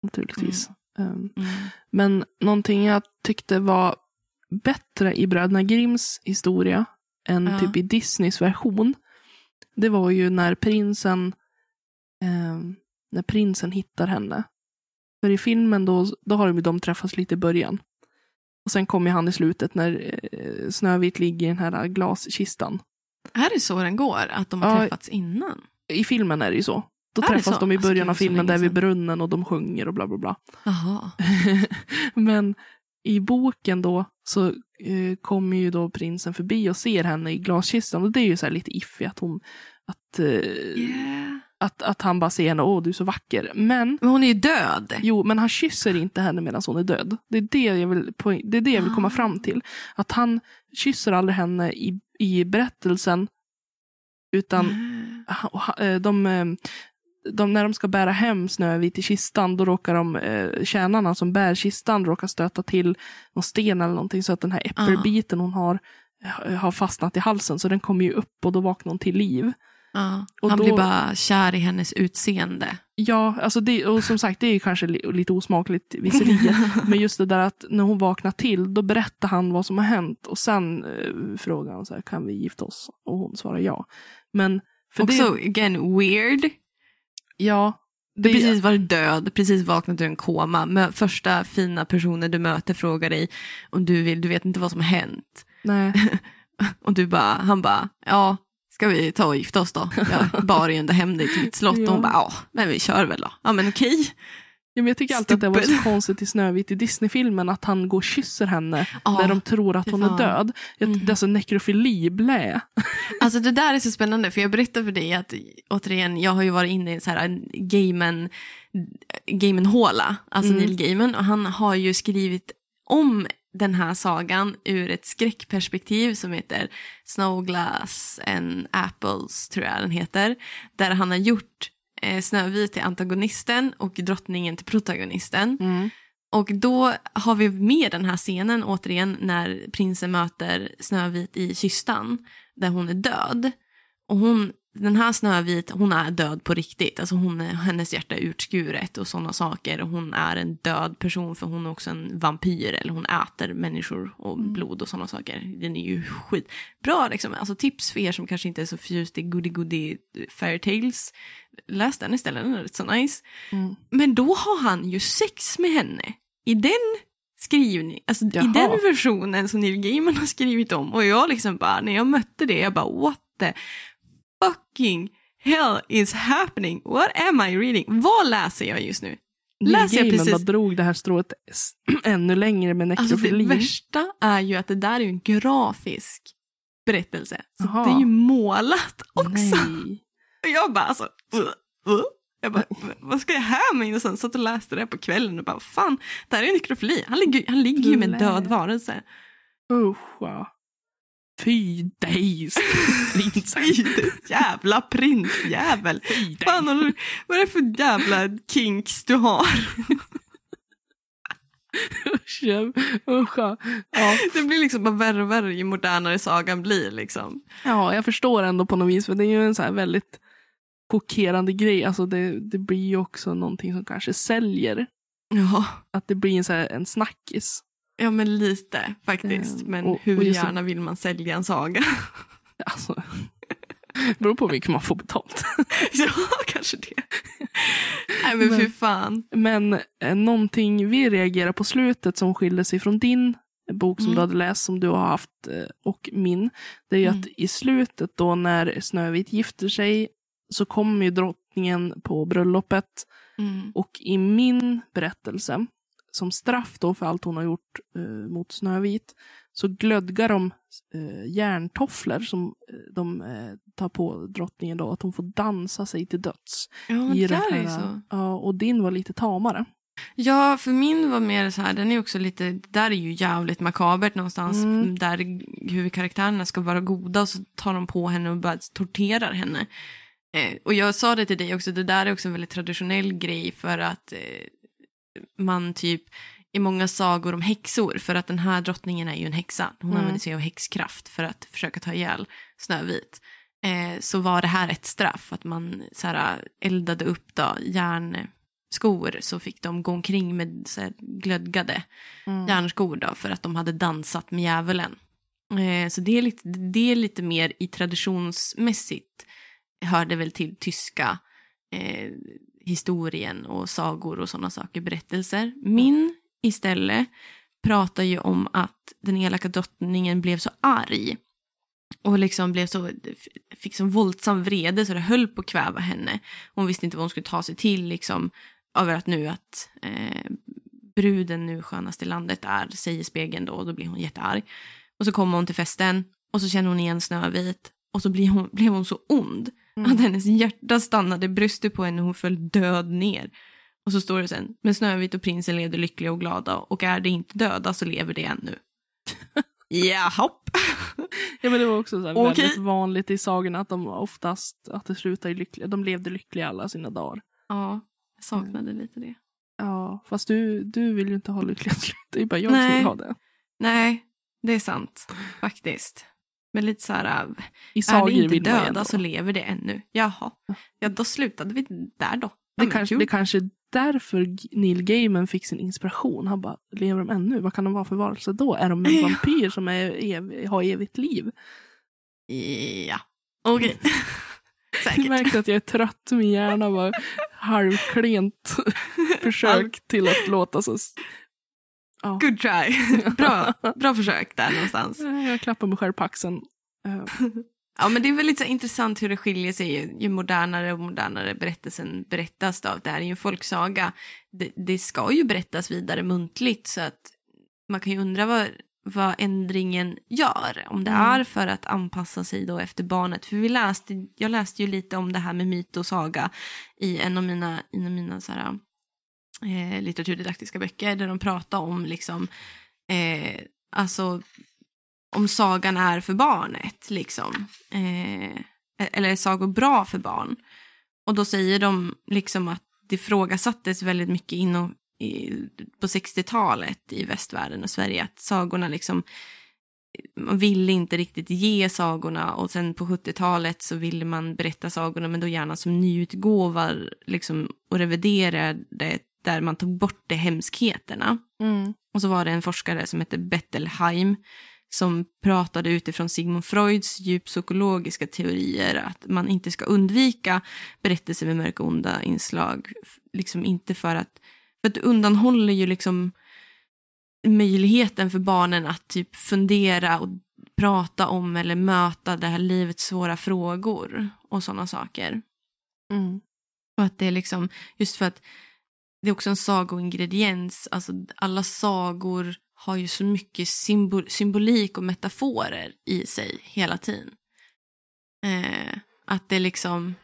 Naturligtvis. Um, men någonting jag tyckte var bättre i Bröderna Grimms historia än Ja. typ i Disneys version. Det var ju när prinsen ehm, när prinsen hittar henne. För i filmen då, då har de, ju- de träffats lite i början. Och sen kommer han i slutet när eh, Snövit ligger i den här glaskistan. Är det så den går? Att de har Ja. träffats innan? I filmen är det ju så. Då Är träffas de i Alltså, början av filmen där vid brunnen och de sjunger och bla bla bla. <laughs> Men i boken då så eh, kommer ju då prinsen förbi och ser henne i glaskistan. Och det är ju så här lite iffy att hon... Att, eh, att, att han bara ser henne, åh du är så vacker. Men, Men hon är ju död. jo, men han kysser inte henne medan hon är död. Det är det jag vill, det är det jag vill komma Ah. fram till. Att han kysser aldrig henne i, i berättelsen. Utan Mm. de, eh, de, när de ska bära hem Snövit i kistan, då råkar de, eh, tjänarna som bär kistan råkar stöta till någon sten eller någonting så att den här äppelbiten hon har eh, har fastnat i halsen så den kommer ju upp och då vaknar hon till liv. Ja. Och Han då- blir bara kär i hennes utseende. Ja, alltså det, och som sagt det är ju kanske li, lite osmakligt visserligen. <laughs> men just det där att när hon vaknar till då berättar han vad som har hänt och sen eh, frågar han så här, kan vi gifta oss? Och hon svarar ja. Men för Också, det, again, weird. Ja, Du har precis varit död, precis vaknat ur en koma. Med första fina personer du möter frågar dig om du vill, du vet inte vad som har hänt. nej. <laughs> Och du bara, han bara, ja, ska vi ta och gifta oss då? Jag bar ju ändå hem dig till mitt slott. Ja. Och hon bara, ja, men vi kör väl då. Ja, men okej. Ja, men jag tycker alltid att det var så Stupid. konstigt i Snövit i Disney-filmen att han går och kysser henne Ja, när de tror att hon är död. Jag, Mhm. Det är så nekrofili, blä. <laughs> Alltså det där är så spännande, för jag berättar för dig att återigen, jag har ju varit inne i en så här en Gaiman, Gaiman-håla, alltså Mm. Neil Gaiman, och han har ju skrivit om den här sagan ur ett skräckperspektiv som heter Snowglass and Apples, tror jag den heter, där han har gjort eh, Snövit till antagonisten och drottningen till protagonisten. Och då har vi med den här scenen återigen när prinsen möter Snövit i kistan där hon är död. Och hon, den här Snövit, hon är död på riktigt. Alltså hon hennes hjärta är utskuret och sådana saker. Hon är en död person för hon är också en vampyr eller hon äter människor och blod och sådana saker. Den är ju skitbra liksom. Alltså tips för er som kanske inte är så förtjust i goody goody fairy tales. Läs den istället, den är rätt så nice. Mm. Men då har han ju sex med henne. I den skrivning, alltså i Jaha. den versionen som Neil Gaiman har skrivit om. Och jag liksom bara, när jag mötte det, jag bara what the fucking hell is happening? What am I reading? Vad läser jag just nu? Läser jag precis- bara drog det här strået <clears throat> ännu längre med Alltså det nekrofili. värsta är ju att det där är ju en grafisk berättelse. Så det är ju målat också. Nej. <laughs> Och jag bara alltså, uh, uh. Jag bara, "V- vad ska jag här med? Och sen satt och läste det på kvällen och bara, fan, det här är ju nekrofili. Han ligger, han ligger ju med en död varelse. Usch, ja. Fy dig, prinsen. Fy, jävla prinsjävel. Fy. Fan, du, vad är det för jävla kinks du har? Usch. Usch, ja. ja. Det blir liksom bara värre och värre ju modernare sagan blir. Liksom. ja, jag förstår ändå på något vis. För det är ju en så här väldigt chockerande grej. Alltså det, det blir ju också någonting som kanske säljer. Ja. Att det blir en, så här, en snackis. Ja, men lite faktiskt. Eh, Men och- hur och gärna vill man sälja en saga? <laughs> Alltså, det beror på hur mycket man får betalt. <laughs> ja, kanske det. Nej, men Men- fy fan. Men eh, någonting vi reagerar på slutet som skiljer sig från din bok som Mm. du hade läst som du har haft eh, och min. Det är ju Mm. att i slutet då när Snövit gifter sig så kommer ju drottningen på bröllopet Mm. och i min berättelse som straff då för allt hon har gjort eh, mot Snövit så glödgar de eh, järntofflor som eh, de eh, tar på drottningen då, att hon får dansa sig till döds. Ja, i det där är här- så. Ja, och din var lite tamare. Ja, för min var mer så här, den är också lite, där är ju jävligt makabert någonstans. Mm. Där huvudkaraktärerna ska vara goda och så tar de på henne och bara torterar henne. Eh, och jag sa det till dig också, det där är också en väldigt traditionell grej för att eh, man typ i många sagor om häxor, för att den här drottningen är ju en häxa. Hon Mm. använder sig av häxkraft för att försöka ta ihjäl Snövit. Eh, så var det här ett straff, att man så här, eldade upp då, järnskor så fick de gå omkring med så här, glödgade Mm. järnskor då, för att de hade dansat med djävulen. Eh, så det är, lite, det är lite mer i traditionsmässigt hörde väl till tyska eh, historien och sagor och sådana saker, berättelser. Min istället pratar ju om att den elaka drottningen blev så arg och liksom blev så, fick så våldsam vrede så det höll på att kväva henne. Hon visste inte vad hon skulle ta sig till liksom över att nu att eh, bruden nu skönast i landet är, säger spegeln då och då blir hon jättearg. Och så kommer hon till festen och så känner hon igen Snövit och så blir hon, blev hon så ond Mm. att hennes hjärta stannade i bröstet på henne och hon föll död ner. Och så står det sen, men Snövit och prinsen levde lyckliga och glada och är de inte döda så lever de ännu. <laughs> Jahopp. Ja, men det var också så här Okej. väldigt vanligt i sagorna att de oftast att det slutar i lyckliga. De levde lyckliga alla sina dagar. Ja, jag saknade lite det. Ja, fast du, du vill ju inte ha lyckliga slut. Det är bara jag som Nej. vill ha det. Nej, det är sant faktiskt. Men lite så här, äh, I är sagor de inte döda så lever det ännu. Jaha, ja då slutade vi där då. Ja, Det kanske, det kanske är därför Neil Gaiman fick sin inspiration. Han bara, lever de ännu? Vad kan de vara för varelse då? Är de en Ja. <laughs> vampyr som är ev- har evigt liv? Ja, okej. <laughs> Du Säkert. märker att jag är trött. Min hjärna var <laughs> halvklent försök till att låta så... Ja. Good try. <laughs> Bra, bra försök där någonstans. Jag klappar mig själv på axeln. Eh, Ja, men det är väl lite så intressant hur det skiljer sig ju, ju modernare och modernare berättelsen berättas. Då. Det här är ju en folksaga. Det, det ska ju berättas vidare muntligt så att man kan ju undra vad, vad ändringen gör. Om det Mm. är för att anpassa sig då efter barnet. För vi läste, jag läste ju lite om det här med myt och saga i en av mina, en av mina så här, eh, litteraturdidaktiska böcker där de pratar om liksom, eh, alltså om sagan är för barnet, liksom. Eh, e-, eller är sagor bra för barn? Och då säger de liksom att det ifrågasattes väldigt mycket inom, i, på 60-talet i västvärlden och Sverige att sagorna liksom man ville inte riktigt ge sagorna och sen på 70-talet så ville man berätta sagorna men då gärna som nyutgåvar liksom och reviderade där man tog bort de hemskheterna. mm. Och så var det en forskare som hette Bettelheim som pratade utifrån Sigmund Freuds djuppsykologiska teorier att man inte ska undvika berättelser med mörka och onda inslag. Liksom inte för att, för att det undanhåller ju liksom möjligheten för barnen att typ fundera och prata om eller möta det här livets svåra frågor och sådana saker. Mm. Och att det är liksom, just för att det är också en sagoingrediens, alltså alla sagor har ju så mycket symbol, symbolik och metaforer i sig hela tiden. Eh, att det liksom,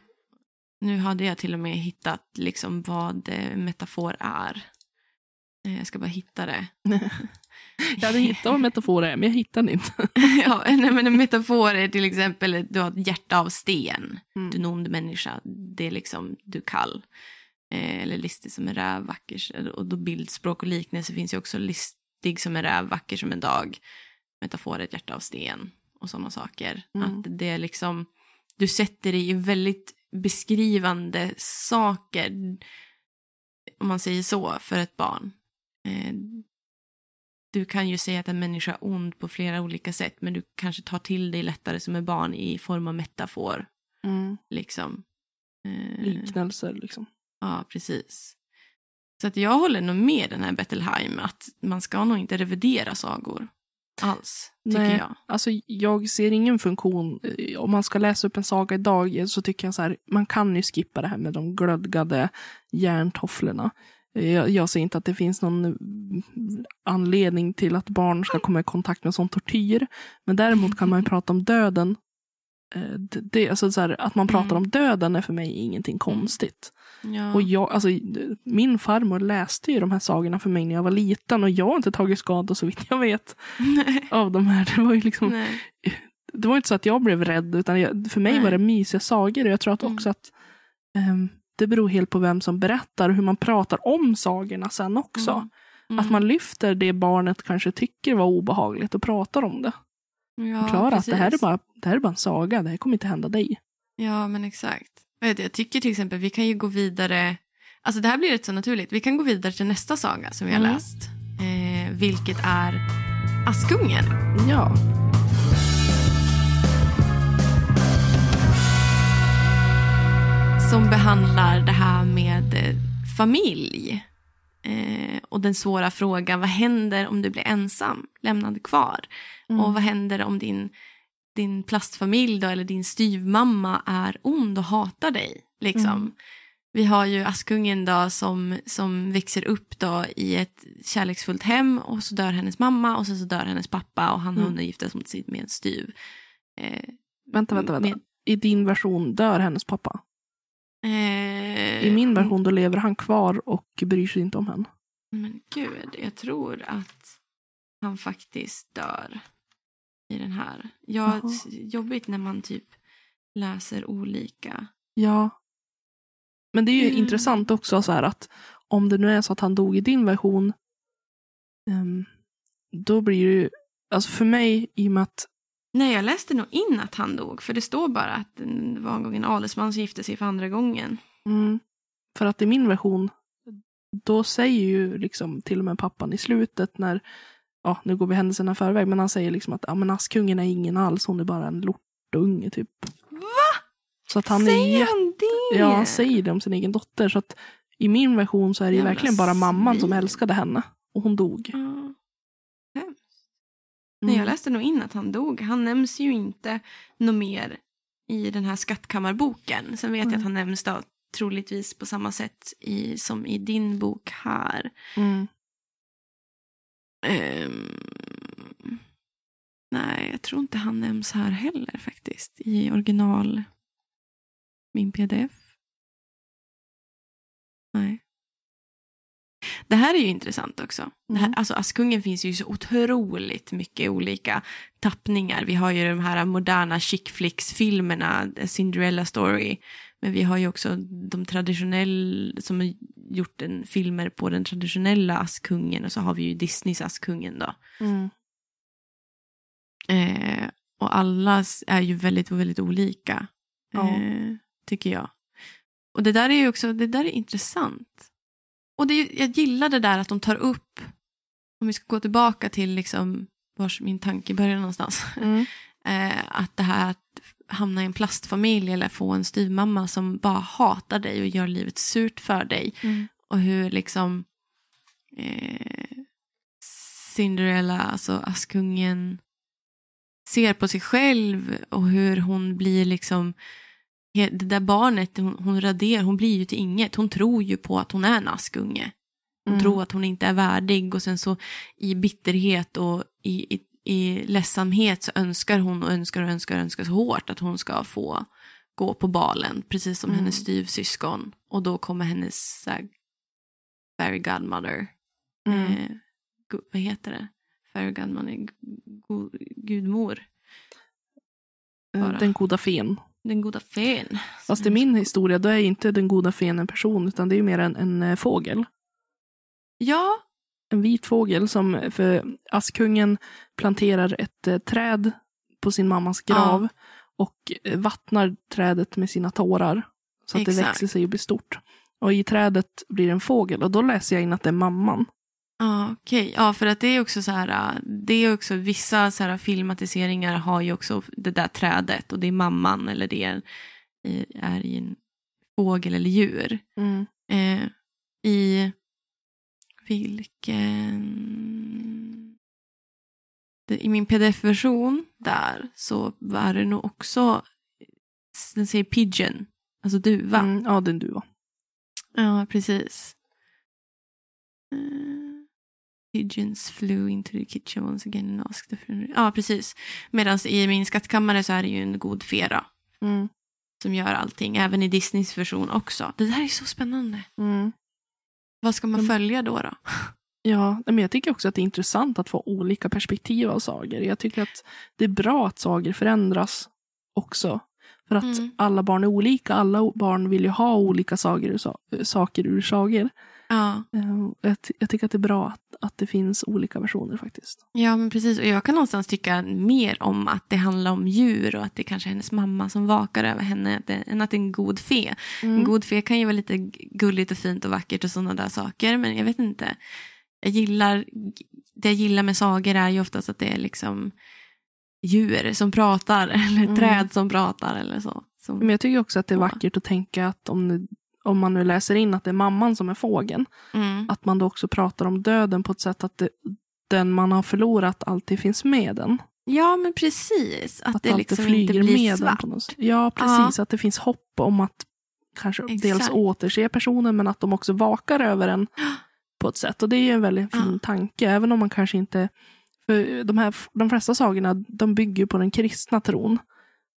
nu hade jag till och med hittat liksom vad eh, metafor är. Eh, jag ska bara hitta det. <laughs> Jag hade hittat vad metafor är, men jag hittade inte. <laughs> ja, nej, men en metafor är till exempel, du har ett hjärta av sten. Mm. Du är en ond människa, det är liksom, du är kall. Eh, eller listig som en räv, vacker. Och då bildspråk och liknelse finns ju också listig som en räv, vacker som en dag. Metafor ett hjärta av sten och sådana saker. Mm. Att det är liksom, du sätter dig i väldigt beskrivande saker, om man säger så, för ett barn. Eh, du kan ju säga att en människa är ond på flera olika sätt, men du kanske tar till dig lättare som en barn i form av metafor. Mm. Liksom. Eh, Liknelser liksom. Ja, precis. Så att jag håller nog med den här Bettelheim att man ska nog inte revidera sagor alls, tycker Nej. jag. Alltså, jag ser ingen funktion. eh, Om man ska läsa upp en saga idag eh, så tycker jag så här, man kan ju skippa det här med de glödgade järntofflorna. Jag, jag ser inte att det finns någon anledning till att barn ska komma i kontakt med sån tortyr. Men däremot kan man ju prata om döden. Eh, det, alltså så här, att man pratar Mm. om döden är för mig ingenting konstigt. Ja. Och jag, alltså, min farmor läste ju de här sagorna för mig när jag var liten och jag har inte tagit skada så vitt jag vet <laughs> av de här. Det var ju liksom Nej. det var inte så att jag blev rädd, utan jag, för mig Nej. var det mysiga sagor. Och jag tror att Mm. också att ehm, det beror helt på vem som berättar och hur man pratar om sagorna sen också. Mm. Mm. Att man lyfter det barnet kanske tycker var obehagligt och pratar om det. Ja, Förklara att det här, är bara, det här är bara en saga, det här kommer inte hända dig. Ja, men exakt. Jag tycker till exempel vi kan ju gå vidare. Alltså det här blir rätt så naturligt. Vi kan gå vidare till nästa saga som vi har Mm. läst. Eh, vilket är Askungen. Ja, Som behandlar det här med eh, familj. Eh, och den svåra frågan, vad händer om du blir ensam, lämnad kvar? Mm. Och vad händer om din, din plastfamilj då, eller din styvmamma är ond och hatar dig? Liksom. Mm. Vi har ju Askungen då som, som växer upp då i ett kärleksfullt hem och så dör hennes mamma och sen så dör hennes pappa och han har Mm. hunnit gifta sig med en styv. Eh, vänta, vänta, vänta. med- I din version dör hennes pappa. Eh, I min version då lever han kvar och bryr sig inte om henne. Men gud, jag tror att han faktiskt dör i den här. Ja, jobbigt när man typ läser olika. Ja. Men det är ju Mm. intressant också så här att om det nu är så att han dog i din version, ehm, då blir det ju, alltså för mig i och med att, Nej, jag läste nog in att han dog. För det står bara att det var en gång en adelsman som gifte sig för andra gången. mm, för att i min version, då säger ju liksom till och med pappan i slutet när, ja nu går vi händelserna förväg, men han säger liksom att ja, men Askungen är ingen alls, hon är bara en lortunge typ. Va? Så att han är Säger jätte, han det? ja han säger det om sin egen dotter, så att i min version så är det ju verkligen bara mamman som älskade henne. Och hon dog. Ja. Nej, jag Mm. läste nog in att han dog. Han nämns ju inte något mer i den här skattkammarboken. Sen vet jag Nej. att han nämns då troligtvis på samma sätt i, som i din bok här. Mm. Ehm, nej, jag tror inte han nämns här heller faktiskt. I original, min pdf. Nej. Det här är ju intressant också. Det här, Mm. alltså Askungen finns ju så otroligt mycket olika tappningar. Vi har ju de här moderna chick flicks-filmerna, Cinderella story. Men vi har ju också de traditionella, som har gjort en filmer på den traditionella Askungen. Och så har vi ju Disneys Askungen då. Mm. Eh, och alla är ju väldigt, väldigt olika. Ja. Eh, tycker jag. Och det där är ju också, det där är intressant. Och det, jag gillar det där att de tar upp, om vi ska gå tillbaka till liksom vars min tanke börjar någonstans. <laughs> Mm. Eh, att det här att hamna i en plastfamilj eller få en styvmamma som bara hatar dig och gör livet surt för dig. Mm. Och hur liksom eh, Cinderella, alltså Askungen, ser på sig själv och hur hon blir liksom det där barnet hon, hon raderar, hon blir ju till inget. Hon tror ju på att hon är en askunge. Hon Mm. tror att hon inte är värdig och sen så i bitterhet och i, i, i ledsamhet så önskar hon och önskar och önskar och önskar så hårt att hon ska få gå på balen, precis som Mm. hennes styvsyskon. Och då kommer hennes så här, fairy godmother, Mm. eh, gu, vad heter det? Fairy godmother, gu, gu, gudmor, bara. Eh, Den goda fen. Den goda fen. Fast i min historia då är inte den goda fen en person utan det är ju mer en, en eh, fågel. Ja, En vit fågel som, för Askungen planterar ett eh, träd på sin mammas grav och eh, vattnar trädet med sina tårar. Så att det Exakt. växer sig och blir stort. Och i trädet blir det en fågel och då läser jag in att det är mamman. Ja, okej. Ja, för att det är också så här, äh, det är också vissa så här filmatiseringar har ju också det där trädet och det är mamman eller det är, är i en fågel eller djur. Eh, I vilken... I min pdf-version där så var det nog också, den säger pigeon, alltså duva. Mm, ja, det är en duva. Ja, precis. Uh, pigeons flew into the kitchen once again and asked the Ja, precis. Medan i min skattkammare så är det ju en god fe då, Mm. som gör allting, även i Disneys version också. Det där är så spännande. Mm. Vad ska man Mm. följa då? då? <laughs> Ja, men jag tycker också att det är intressant att få olika perspektiv av sagor. Jag tycker att det är bra att sagor förändras också. För att Mm. alla barn är olika. Alla barn vill ju ha olika sagor, saker ur sagor. Ja. Eh, Jag, jag tycker att det är bra att, att det finns olika versioner faktiskt. ja, men precis. Och jag kan någonstans tycka mer om att det handlar om djur och att det kanske är hennes mamma som vakar över henne än att det är en god fe. En god fe kan ju vara lite gulligt och fint och vackert och sådana där saker, men jag vet inte. Jag gillar, det jag gillar med sagor är ju oftast att det är liksom djur som pratar <laughs> eller Mm. träd som pratar eller så. Som, Men jag tycker också att det är Ja. vackert att tänka att om, om man nu läser in att det är mamman som är fågeln, mm. att man då också pratar om döden på ett sätt att det, den man har förlorat alltid finns med den. Ja, men precis. Att, Att det liksom inte flyger blir med den svart. Ja, precis. Att det finns hopp om att kanske Exakt. dels återse personen men att de också vakar över en <gasps> på ett sätt. Och det är ju en väldigt fin Ja. tanke, även om man kanske inte... För de, här, de flesta sagorna de bygger på den kristna tron.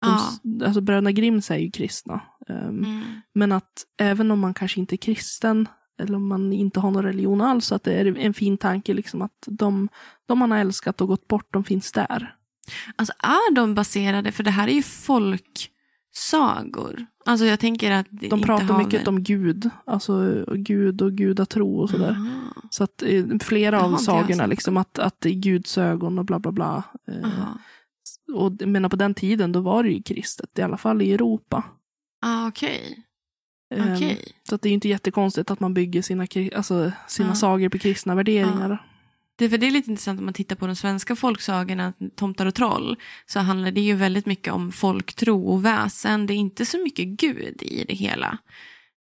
De. Alltså Bröderna Grimms är ju kristna. Um, Mm. Men att även om man kanske inte är kristen eller om man inte har någon religion alls, att det är en fin tanke liksom att de, de man har älskat och gått bort, de finns där. Alltså är de baserade, för det här är ju folksagor. Alltså jag tänker att De pratar mycket väl... om Gud, alltså Gud och gudatro och sådär. Aha. Så att eh, flera av sagorna, liksom att, att det är Guds ögon och bla bla bla. Eh, Aha. Och jag menar på den tiden, då var det ju kristet, i alla fall i Europa. Ah, Okej. Eh, Okej. Så att det är ju inte jättekonstigt att man bygger sina, alltså, sina Ja. sagor på kristna värderingar. Det, är för det är lite intressant om man tittar på de svenska folksagorna, Tomtar och troll, så handlar det ju väldigt mycket om folktro och väsen. Det är inte så mycket Gud i det hela.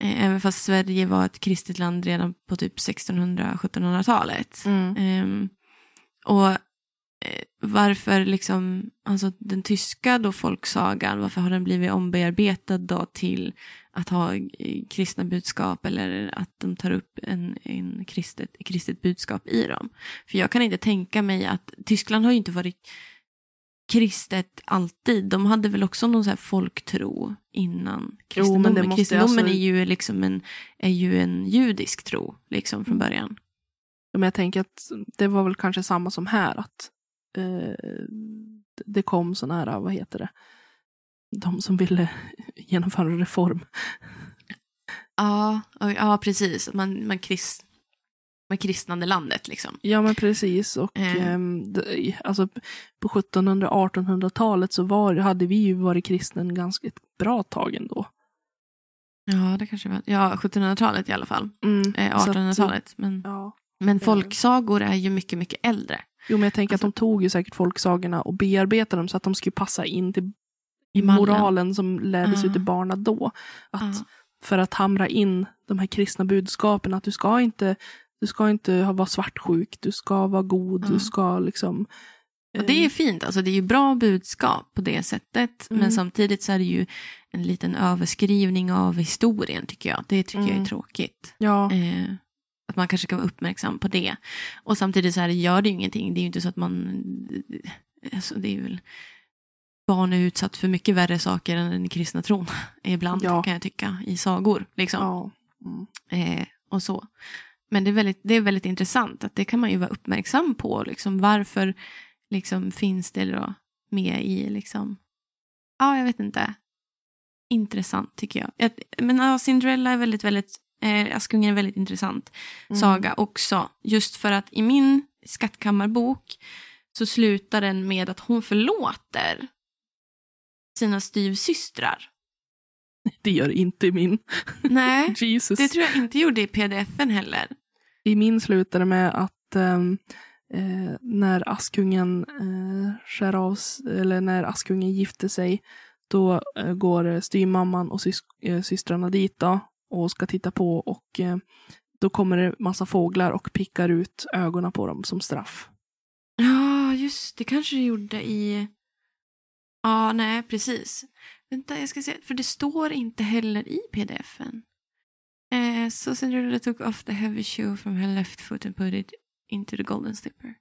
Eh, Även fast Sverige var ett kristet land redan på typ 1600-1700-talet. Mm. Ehm, och varför liksom, alltså den tyska då folksagan, varför har den blivit ombearbetad då till att ha eh, kristna budskap eller att de tar upp en, en kristet, kristet budskap i dem? För jag kan inte tänka mig att, Tyskland har ju inte varit kristet alltid. De hade väl också någon så här folktro innan kristendomen. men det måste kristendomen alltså- är ju liksom en, är ju en judisk tro liksom Mm. från början. Men jag tänker att det var väl kanske samma som här. att eh, Det kom sådana här, vad heter det? De som ville <laughs> genomföra en reform. Ja, ja precis. Man, man, krist, man kristnade landet liksom. Ja men precis. Och Eh. ehm, alltså, på 1700-1800-talet så var, hade vi ju varit kristna en ganska ett bra tag ändå. Ja, det kanske var. Ja, 1700-talet i alla fall. Mm, Eh, så att, 1800-talet. Men, ja. men folksagor är ju mycket, mycket äldre. Jo men jag tänker Alltså- att de tog ju säkert folksagorna och bearbetade dem så att de skulle passa in till i moralen som lärdes Ah. ut till barnen då. Att, Ja. För att hamra in de här kristna budskapen att du ska inte, du ska inte vara svartsjuk, du ska vara god, Ja. du ska liksom... Och det är fint, alltså det är ju bra budskap på det sättet. Mm. Men samtidigt så är det ju en liten överskrivning av historien tycker jag. Det tycker jag Mm. är tråkigt. Ja, Eh, att man kanske ska vara uppmärksam på det. Och samtidigt så här, gör det ju ingenting. Det är ju inte så att man... Alltså, det är väl... Barn är utsatt för mycket värre saker än den kristna tron. <laughs> Ibland Ja. kan jag tycka. I sagor. Liksom. ja. Mm. Eh, och så. Men det är, väldigt, det är väldigt intressant. att Det kan man ju vara uppmärksam på. Liksom, varför liksom, finns det då med i... Liksom, ja, jag vet inte. Intressant tycker jag. jag men ja, Cinderella är väldigt, väldigt... Eh, Askungen är väldigt intressant Mm. saga också. Just för att i min skattkammarbok så slutar den med att hon förlåter sina styvsystrar. <laughs> Det gör inte min. <laughs> Nej, Jesus. det tror jag inte gjorde i pdf-en heller. I min slutade med att ehm, eh, när Askungen eh, skär av, eller när Askungen gifter sig, då eh, går eh, styvmamman och sys eh, systrarna dit då, och ska titta på och eh, då kommer det massa fåglar och pickar ut ögonen på dem som straff. Ja, just det kanske det gjorde i... Ja, nej, precis. Vänta, jag ska se. För det står inte heller i pdf-en. Eh, Eh, so Cinderella took off the heavy shoe from her left foot and put it into the golden slipper.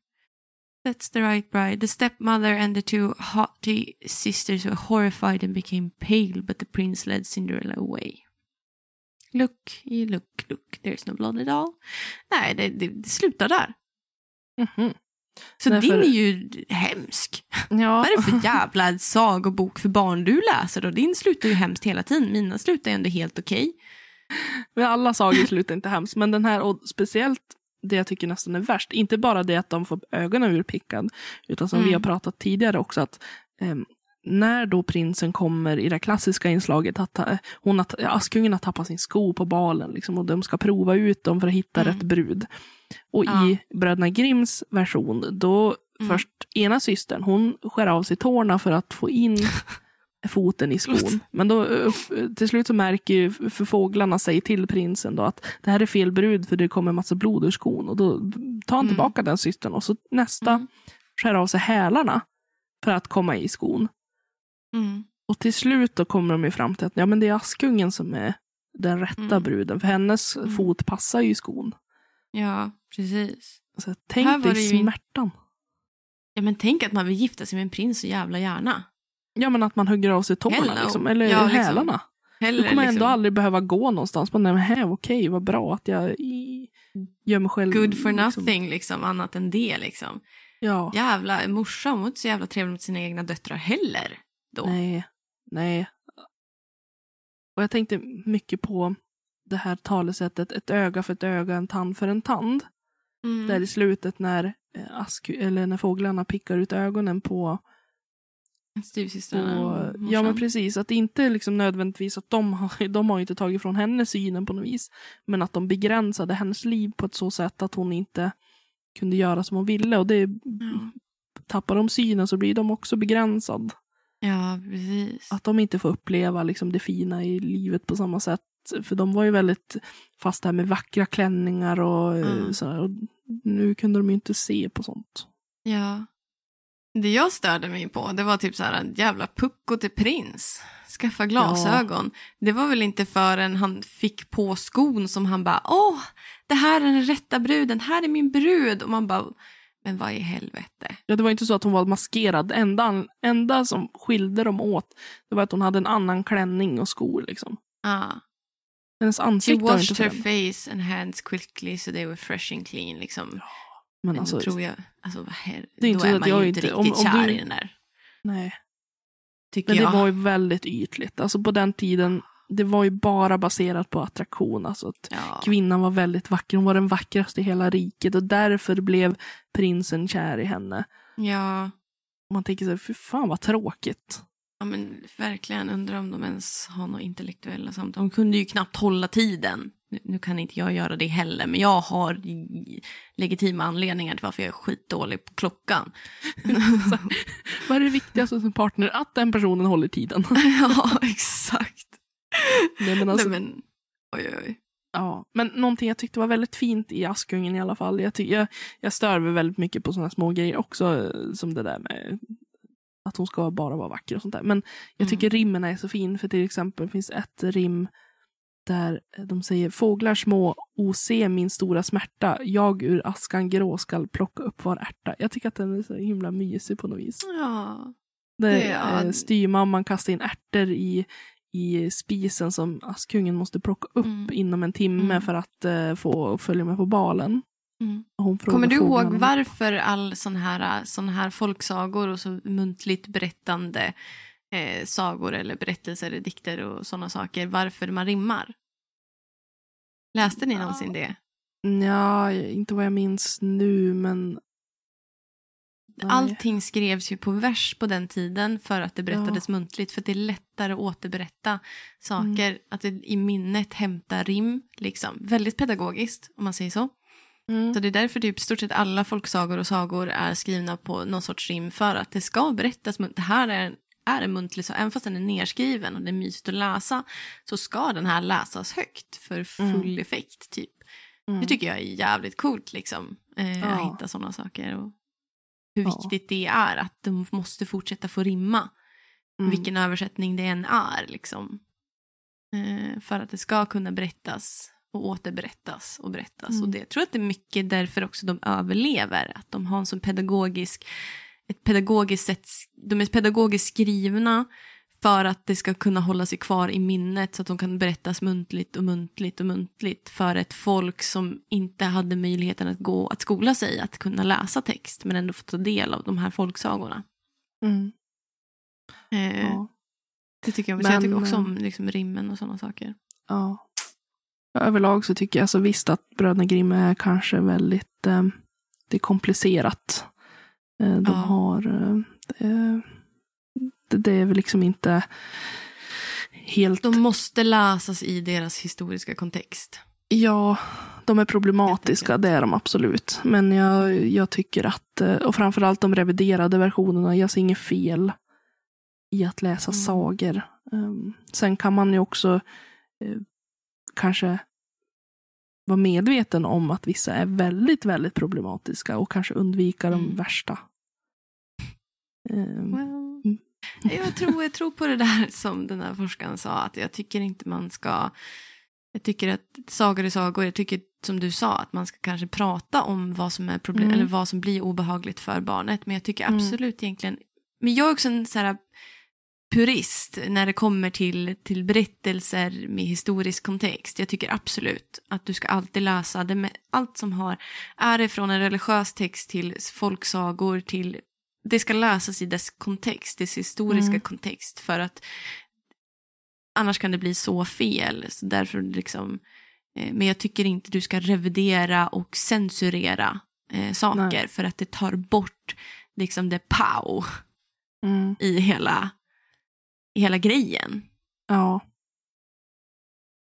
That's the right bride. The stepmother and the two haughty sisters were horrified and became pale, but the prince led Cinderella away. Look, look, look, there's no blood at all. Nej, det, det, det slutar där. Mhm. Så Därför- din är ju hemsk. Ja. Vad är det för <laughs> jävla sagobok för barn du läser? Och din slutar ju hemskt hela tiden. Mina slutar ju ändå helt okej. Men alla sagor slutar inte hemskt, men den här, och speciellt det jag tycker nästan är värst, inte bara det att de får ögonen urpickad, utan som Mm. vi har pratat tidigare också, att ehm, när då prinsen kommer i det klassiska inslaget att ta- hon har, Askungen har tappat sin sko på balen liksom, och de ska prova ut dem för att hitta Mm. rätt brud. Och Ja. i Bröderna Grimms version, då Mm. först ena systern, hon skär av sig tårna för att få in <laughs> foten i skon. Men då upp- till slut så märker ju för fåglarna sig till prinsen då att det här är fel brud för det kommer massa blod ur skon. Och då tar han Mm. tillbaka den systern och så nästa Mm. skär av sig hälarna för att komma i skon. Mm. Och till slut då kommer de ju fram till att ja, men det är Askungen som är den rätta Mm. bruden. För hennes Mm. fot passar ju skon. Ja, precis. Så tänk dig det ju smärtan. Ja, men tänk att man vill gifta sig med en prins så jävla gärna. Ja men att man hugger av sig tårna liksom, eller Ja, liksom. hälarna. Hellre, Du kommer ändå liksom, aldrig behöva gå någonstans. Men nej, okej, vad bra att jag i, gör mig själv... Good for liksom- nothing, liksom, annat än det. Liksom. Ja. Jävla morsa, hon var inte så jävla trevlig mot sina egna döttrar heller. Då. Nej, nej. Och jag tänkte mycket på det här talesättet, ett öga för ett öga, en tand för en tand. Mm. Där i slutet när, eh, ask, eller när fåglarna pickar ut ögonen på... Styvsystrarna. och ja men precis, att inte liksom nödvändigtvis att de har, <laughs> de har inte tagit från henne synen på något vis. Men att de begränsade hennes liv på ett så sätt att hon inte kunde göra som hon ville. Och det Ja. tappar de synen så blir de också begränsad. Ja, precis. Att de inte får uppleva liksom det fina i livet på samma sätt. För de var ju väldigt fast här med vackra klänningar och, eh, Mm. sådär. Och nu kunde de ju inte se på sånt. Ja. Det jag störde mig på, det var typ så här en jävla pucko till prins. Skaffa glasögon. Det var väl inte förrän han fick på skon som han bara, åh, det här är den rätta bruden, här är min brud. Och man bara, men vad i helvete. Ja, det var inte så att hon var maskerad. Det enda, enda som skilde dem åt det var att hon hade en annan klänning och skor. Liksom. Ah. Hennes She ansikte inte washed her face and hands quickly so they were fresh and clean. Liksom. Men Men alltså, tror jag, alltså, her- Det är inte då är man jag ju inte riktigt om- om kär du- i den där. nej. Tycker Men det jag. var ju väldigt ytligt. Alltså på den tiden, det var ju bara baserat på attraktion. Alltså att ja. kvinnan var väldigt vacker. Hon var den vackraste i hela riket och därför blev prinsen kär i henne. ja. Man tänker så här, fy fan vad tråkigt. Ja men verkligen, undrar om de ens har några intellektuella samtal. De kunde ju knappt hålla tiden. Nu, nu kan inte jag göra det heller, men jag har legitima anledningar till varför jag är skitdålig på klockan. <laughs> Vad är det viktigaste en partner? Att den personen håller tiden. <laughs> ja, exakt. <laughs> Nej, men alltså, Nej, men, oj, oj, oj. ja. men någonting jag tyckte var väldigt fint i Askungen i alla fall. Jag, ty- jag, jag stör mig väldigt mycket på sådana små grejer också. Som det där med att hon ska bara vara vacker och sånt där. Men jag tycker rimmen är så fin. För till exempel finns ett rim där de säger fåglar små, o se min stora smärta. Jag ur askan grå skall plocka upp var ärta. Jag tycker att den är så himla mysig på något vis. Ja. Där Det är- eh, styrmamman kastar in ärtor i, i spisen som Askungen måste plocka upp Mm. inom en timme Mm. för att eh, få följa med på balen. Mm. Kommer du ihåg varför all sån här, sån här folksagor och så muntligt berättande eh, sagor eller berättelser, dikter och sådana saker, varför man rimmar? Läste ni Ja. någonsin det? Ja, inte vad jag minns nu, men... Allting skrevs ju på vers på den tiden för att det berättades muntligt. För att det är lättare att återberätta saker. Mm. Att det i minnet hämta rim. Liksom. Väldigt pedagogiskt om man säger så. Mm. Så det är därför typ stort sett alla folksagor och sagor är skrivna på någon sorts rim. För att det ska berättas. munt- Det här är en, är en muntlig sak. Även fast den är nerskriven och det är mysigt att läsa. Så ska den här läsas högt för full Mm. effekt typ. Mm. Det tycker jag är jävligt coolt liksom. Eh, Ja. Att hitta sådana saker. Och hur viktigt det är att de måste fortsätta få rimma. Mm. Vilken översättning det än är liksom. Eh, för att det ska kunna berättas och återberättas och berättas. Mm. Och det, jag tror att det är mycket därför också de överlever. Att de har en sån pedagogisk, ett pedagogiskt sätt, de är pedagogiskt skrivna för att det ska kunna hålla sig kvar i minnet så att de kan berättas muntligt och muntligt och muntligt för ett folk som inte hade möjligheten att gå att skola sig att kunna läsa text men ändå få ta del av de här folksagorna. Mm. Eh, Ja. Det tycker jag, så jag tycker Men, också eh, om liksom, rimmen och sådana saker. Ja. Överlag så tycker jag så visst att Bröderna Grimm är kanske väldigt eh, det är komplicerat. Eh, de Ja. har eh, eh, det, är väl liksom inte helt De måste läsas i deras historiska kontext. Ja, de är problematiska, det är de absolut. Men jag, jag tycker att, eh, och framförallt de reviderade versionerna, jag ser inget fel i att läsa Mm. sagor. Um, sen kan man ju också eh, kanske vara medveten om att vissa är väldigt, väldigt problematiska och kanske undvika de Mm. värsta. Well, Mm. Jag, tror, jag tror på det där som den här forskaren sa, att jag tycker inte man ska... Jag tycker att sagor är sagor. Jag tycker som du sa, att man ska kanske prata om vad som är problem, Mm. eller vad som blir obehagligt för barnet. Men jag tycker Mm. absolut egentligen... Men jag är också en så här purist när det kommer till, till berättelser med historisk kontext. Jag tycker absolut att du ska alltid läsa det med, allt som har, är det från en religiös text till folksagor till, det ska läsas i dess kontext, dess historiska Mm. kontext för att annars kan det bli så fel. Så därför liksom, eh, men jag tycker inte du ska revidera och censurera eh, saker Nej. för att det tar bort liksom det pow mm, i hela, i hela grejen. ja.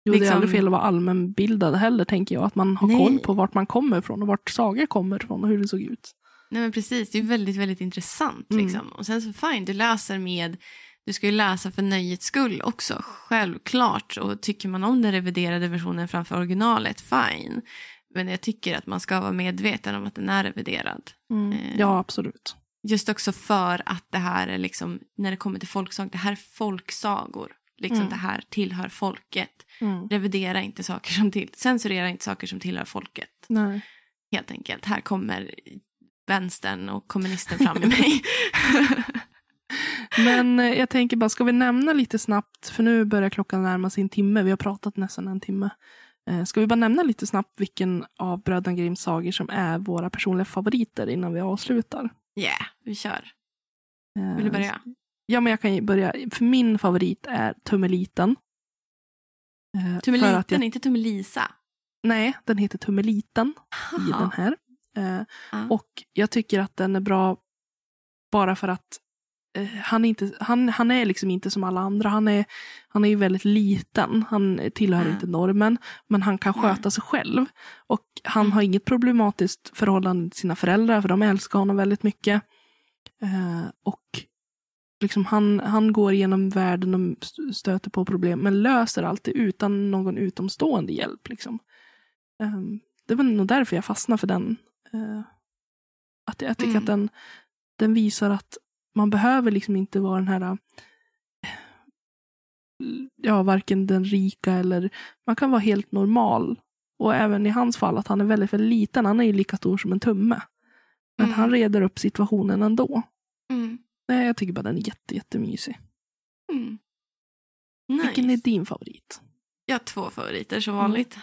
Jo, det är Liksom- aldrig fel att vara allmänbildad heller, tänker jag. Att man har Nej. koll på vart man kommer ifrån och vart sagor kommer ifrån och hur det såg ut. Nej men precis, det är väldigt, väldigt intressant Mm. liksom. Och sen så fine, du läser med, du ska ju läsa för nöjets skull också, självklart. Och tycker man om den reviderade versionen framför originalet, fine. Men jag tycker att man ska vara medveten om att den är reviderad. Eh. Ja, absolut. Just också för att det här är liksom, när det kommer till folksagor, det här är folksagor. Liksom Mm. det här tillhör folket. Mm. Revidera inte saker som till, censurera inte saker som tillhör folket. Nej. Helt enkelt. Här kommer vänstern och kommunisten fram i mig. <laughs> Men eh, jag tänker bara, ska vi nämna lite snabbt, för nu börjar klockan närma sig en timme, vi har pratat nästan en timme. Eh, Ska vi bara nämna lite snabbt vilken av Bröderna Grimms sagor som är våra personliga favoriter innan vi avslutar? Yeah, vi kör. Eh, Vill du börja? Ja, men jag kan ju börja. För min favorit är Tummeliten. Tummeliten, jag, inte Tummelisa. Nej, den heter Tummeliten i den här. Eh. Och jag tycker att den är bra bara för att eh, han, är inte, han, han är liksom inte som alla andra. Han är, han är ju väldigt liten. Han tillhör Ja. inte normen. Men han kan sköta sig själv. Och han Mm. har inget problematiskt förhållande till sina föräldrar. För de älskar honom väldigt mycket. Eh, och liksom han, han går igenom världen och st- stöter på problem. Men löser alltid utan någon utomstående hjälp. Liksom. Eh, det var nog därför jag fastnade för den. Eh, att jag tycker Mm. att den, den visar att man behöver liksom inte vara den här eh, ja, varken den rika eller man kan vara helt normal. Och även i hans fall att han är väldigt, väldigt liten. Han är ju lika stor som en tumme. Men Mm. han reder upp situationen ändå. Mm. Nej, jag tycker bara den är jätte, jättemysig. Mm. Nice. Vilken är din favorit? Jag har två favoriter som Mm. vanligt.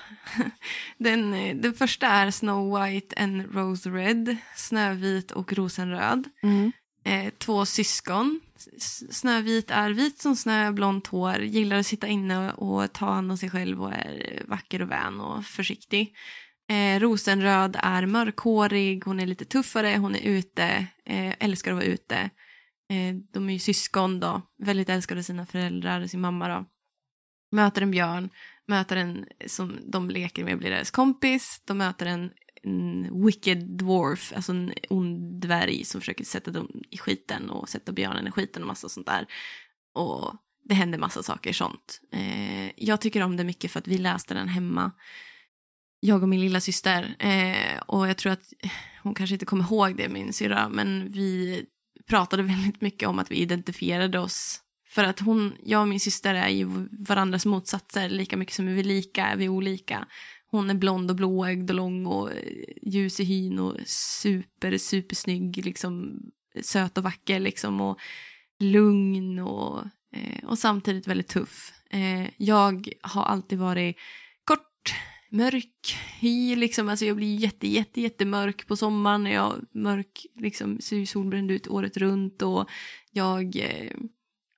<laughs> Den, eh, den första är Snow White and Rose Red, Snövit och Rosenröd. Eh, två syskon. Snövit är vit som snö, blont hår, gillar att sitta inne och ta hand om sig själv och är vacker och vän och försiktig. Eh, Rosenröd är mörkhårig, hon är lite tuffare, hon är ute, eh, älskar att vara ute. Eh, de är ju syskon då, väldigt älskade sina föräldrar och sin mamma då. Möter en björn, möter en som de leker med blir deras kompis, de möter en, en wicked dwarf, alltså en ond dvärg som försöker sätta dem i skiten och sätta björnen i skiten och massa sånt där. Och det händer massa saker sånt. Eh, jag tycker om det mycket för att vi läste den hemma. Jag och min lilla syster. Eh, och jag tror att hon kanske inte kommer ihåg det, min syrra, men vi pratade väldigt mycket om att vi identifierade oss för att hon, jag och min syster är ju varandras motsatser. Lika mycket som vi är lika är vi olika. Hon är blond och blåögd och lång och eh, ljus i hyn och super, supersnygg. Liksom, söt och vacker liksom. Och lugn och, eh, och samtidigt väldigt tuff. Eh, jag har alltid varit kort, mörk, hy liksom. Alltså jag blir jätte, jätte, jättemörk på sommaren. Jag mörk, liksom, ser solbränd ut året runt och jag eh,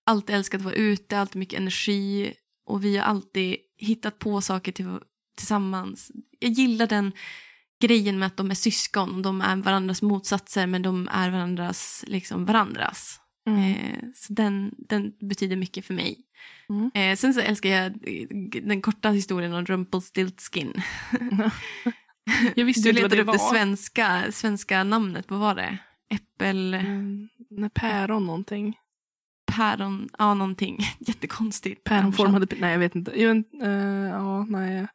alltid älskat att vara ute, alltid mycket energi och vi har alltid hittat på saker till, tillsammans. Jag gillar den grejen med att de är syskon, de är varandras motsatser men de är varandras, liksom varandras. Mm. Eh, så den, den betyder mycket för mig. Mm. Eh, sen så älskar jag den korta historien om Rumpelstiltskin. jag visste du letade upp det, det svenska, svenska namnet, vad var det? Äppel... Mm, päron någonting. Päron, ja någonting. <laughs> Jättekonstigt. Päronformade, nej jag vet inte. Jag, uh, ja, nej, jag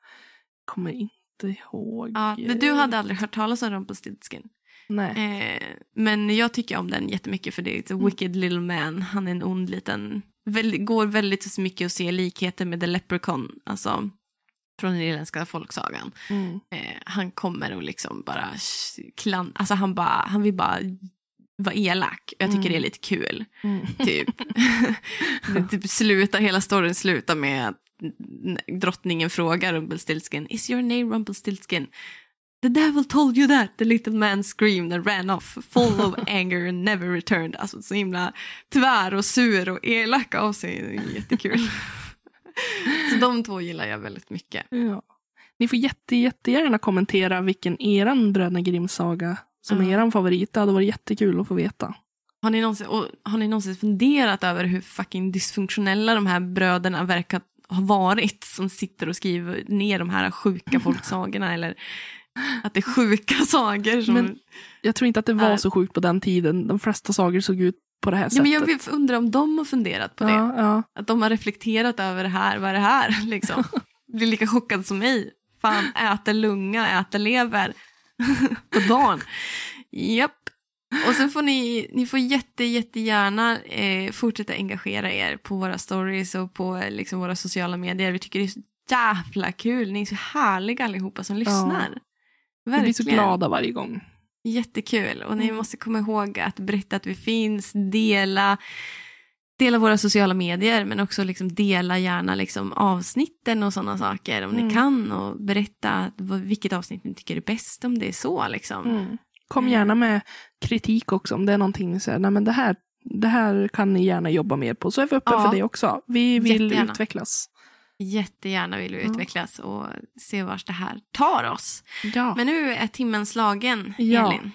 kommer inte ihåg. Ja, men du hade aldrig hört talas om Rumpelstiltskin? Nej. Eh, men jag tycker om den jättemycket för det är ett mm. wicked little man. Han är en ond liten, väldigt, går väldigt mycket att se likheter med The Leprechaun, alltså från den irländska folksagan. Mm. Eh, han kommer och liksom bara klan, alltså han, bara, han vill bara vara elak. Jag tycker mm. det är mm. lite kul. Mm. Typ. <laughs> typ sluta, hela storyn slutar med att drottningen frågar Rumpelstiltskin, is your name Rumpelstiltskin? The devil told you that, the little man screamed and ran off, full of <laughs> anger and never returned. Alltså så himla tvär och sur och elak av sig. Det är jättekul. <laughs> så de två gillar jag väldigt mycket. Ja. Ni får jätte, jättegärna kommentera vilken eran Bröderna Grimm-saga som mm. är eran favorit. Det hade varit jättekul att få veta. Har ni, någonsin, och, har ni någonsin funderat över hur fucking dysfunktionella de här bröderna verkar ha varit som sitter och skriver ner de här sjuka <laughs> folksagorna eller att det är sjuka sagor. Som men jag tror inte att det var är... så sjukt på den tiden. De flesta sagor såg ut på det här sättet. Ja, men jag undrar om de har funderat på det. Ja, ja. Att de har reflekterat över det här, vad är det här? Liksom. <laughs> Blir lika chockad som mig. Fan, äter lunga, äter lever på dagen. Japp. Och så får ni, ni får jätte, jättegärna eh, fortsätta engagera er på våra stories och på liksom, våra sociala medier. Vi tycker det är så jävla kul. Ni är så härliga allihopa som lyssnar. Ja. Verkligen. Vi blir så glada varje gång. Jättekul. Och ni mm. måste komma ihåg att berätta att vi finns, dela, dela våra sociala medier men också liksom dela gärna liksom avsnitten och sådana saker om mm. ni kan och berätta vilket avsnitt ni tycker är bäst om det är så. Liksom. Mm. Kom mm. gärna med kritik också om det är någonting så här, nej men det här, det här kan ni gärna jobba mer på. Så är vi öppna ja. för det också. Vi vill Jättegärna. utvecklas. Jättegärna vill vi utvecklas och se vart det här tar oss. Ja. Men nu är timmen slagen, ja. Elin.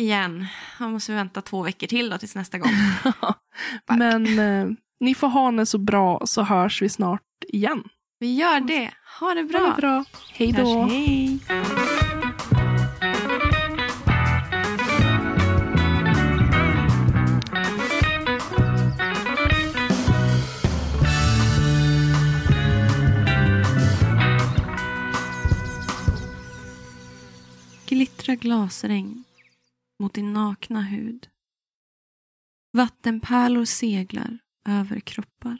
Igen. Man måste vänta två veckor till då tills nästa gång. <laughs> <laughs> Men eh, ni får ha det så bra så hörs vi snart igen. Vi gör det. Ha det bra. Ha det bra. Hej då. Hej. glittra glasregn mot din nakna hud. Vattenpärlor seglar över kroppar,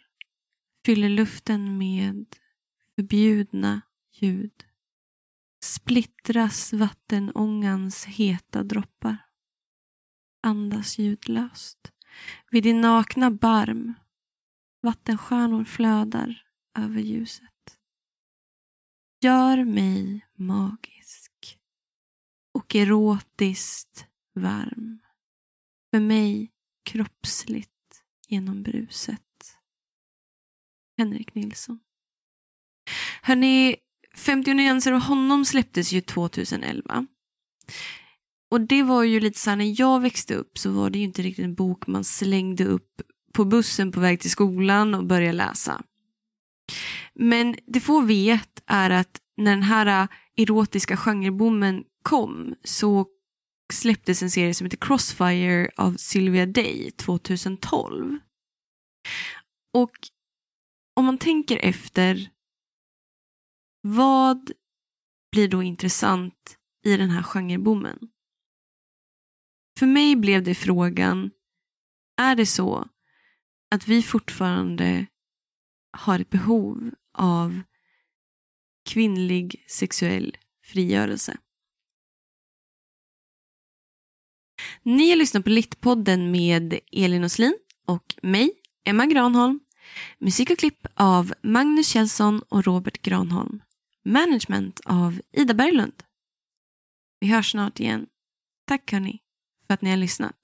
fyller luften med förbjudna ljud. Splittras vattenångans heta droppar. Andas ljudlöst. Vid din nakna barm vattenstjärnor flödar över ljuset. Gör mig magisk och erotiskt varm. För mig kroppsligt genom bruset. Henrik Nilsson. Hörni, 50 nyanser av honom släpptes ju 2011. Och det var ju lite så här, när jag växte upp så var det ju inte riktigt en bok man slängde upp på bussen på väg till skolan och började läsa. Men det få vet är att när den här äh, erotiska genreboomen kom så släpptes en serie som heter Crossfire av Sylvia Day 2012. Och om man tänker efter, vad blir då intressant i den här genreboomen? För mig blev det frågan, är det så att vi fortfarande har ett behov av kvinnlig sexuell frigörelse. Ni har lyssnat på Littpodden med Elin Oslin och mig, Emma Granholm. Musik och klipp av Magnus Kjellson och Robert Granholm. Management av Ida Berglund. Vi hörs snart igen. Tack hörni för att ni har lyssnat.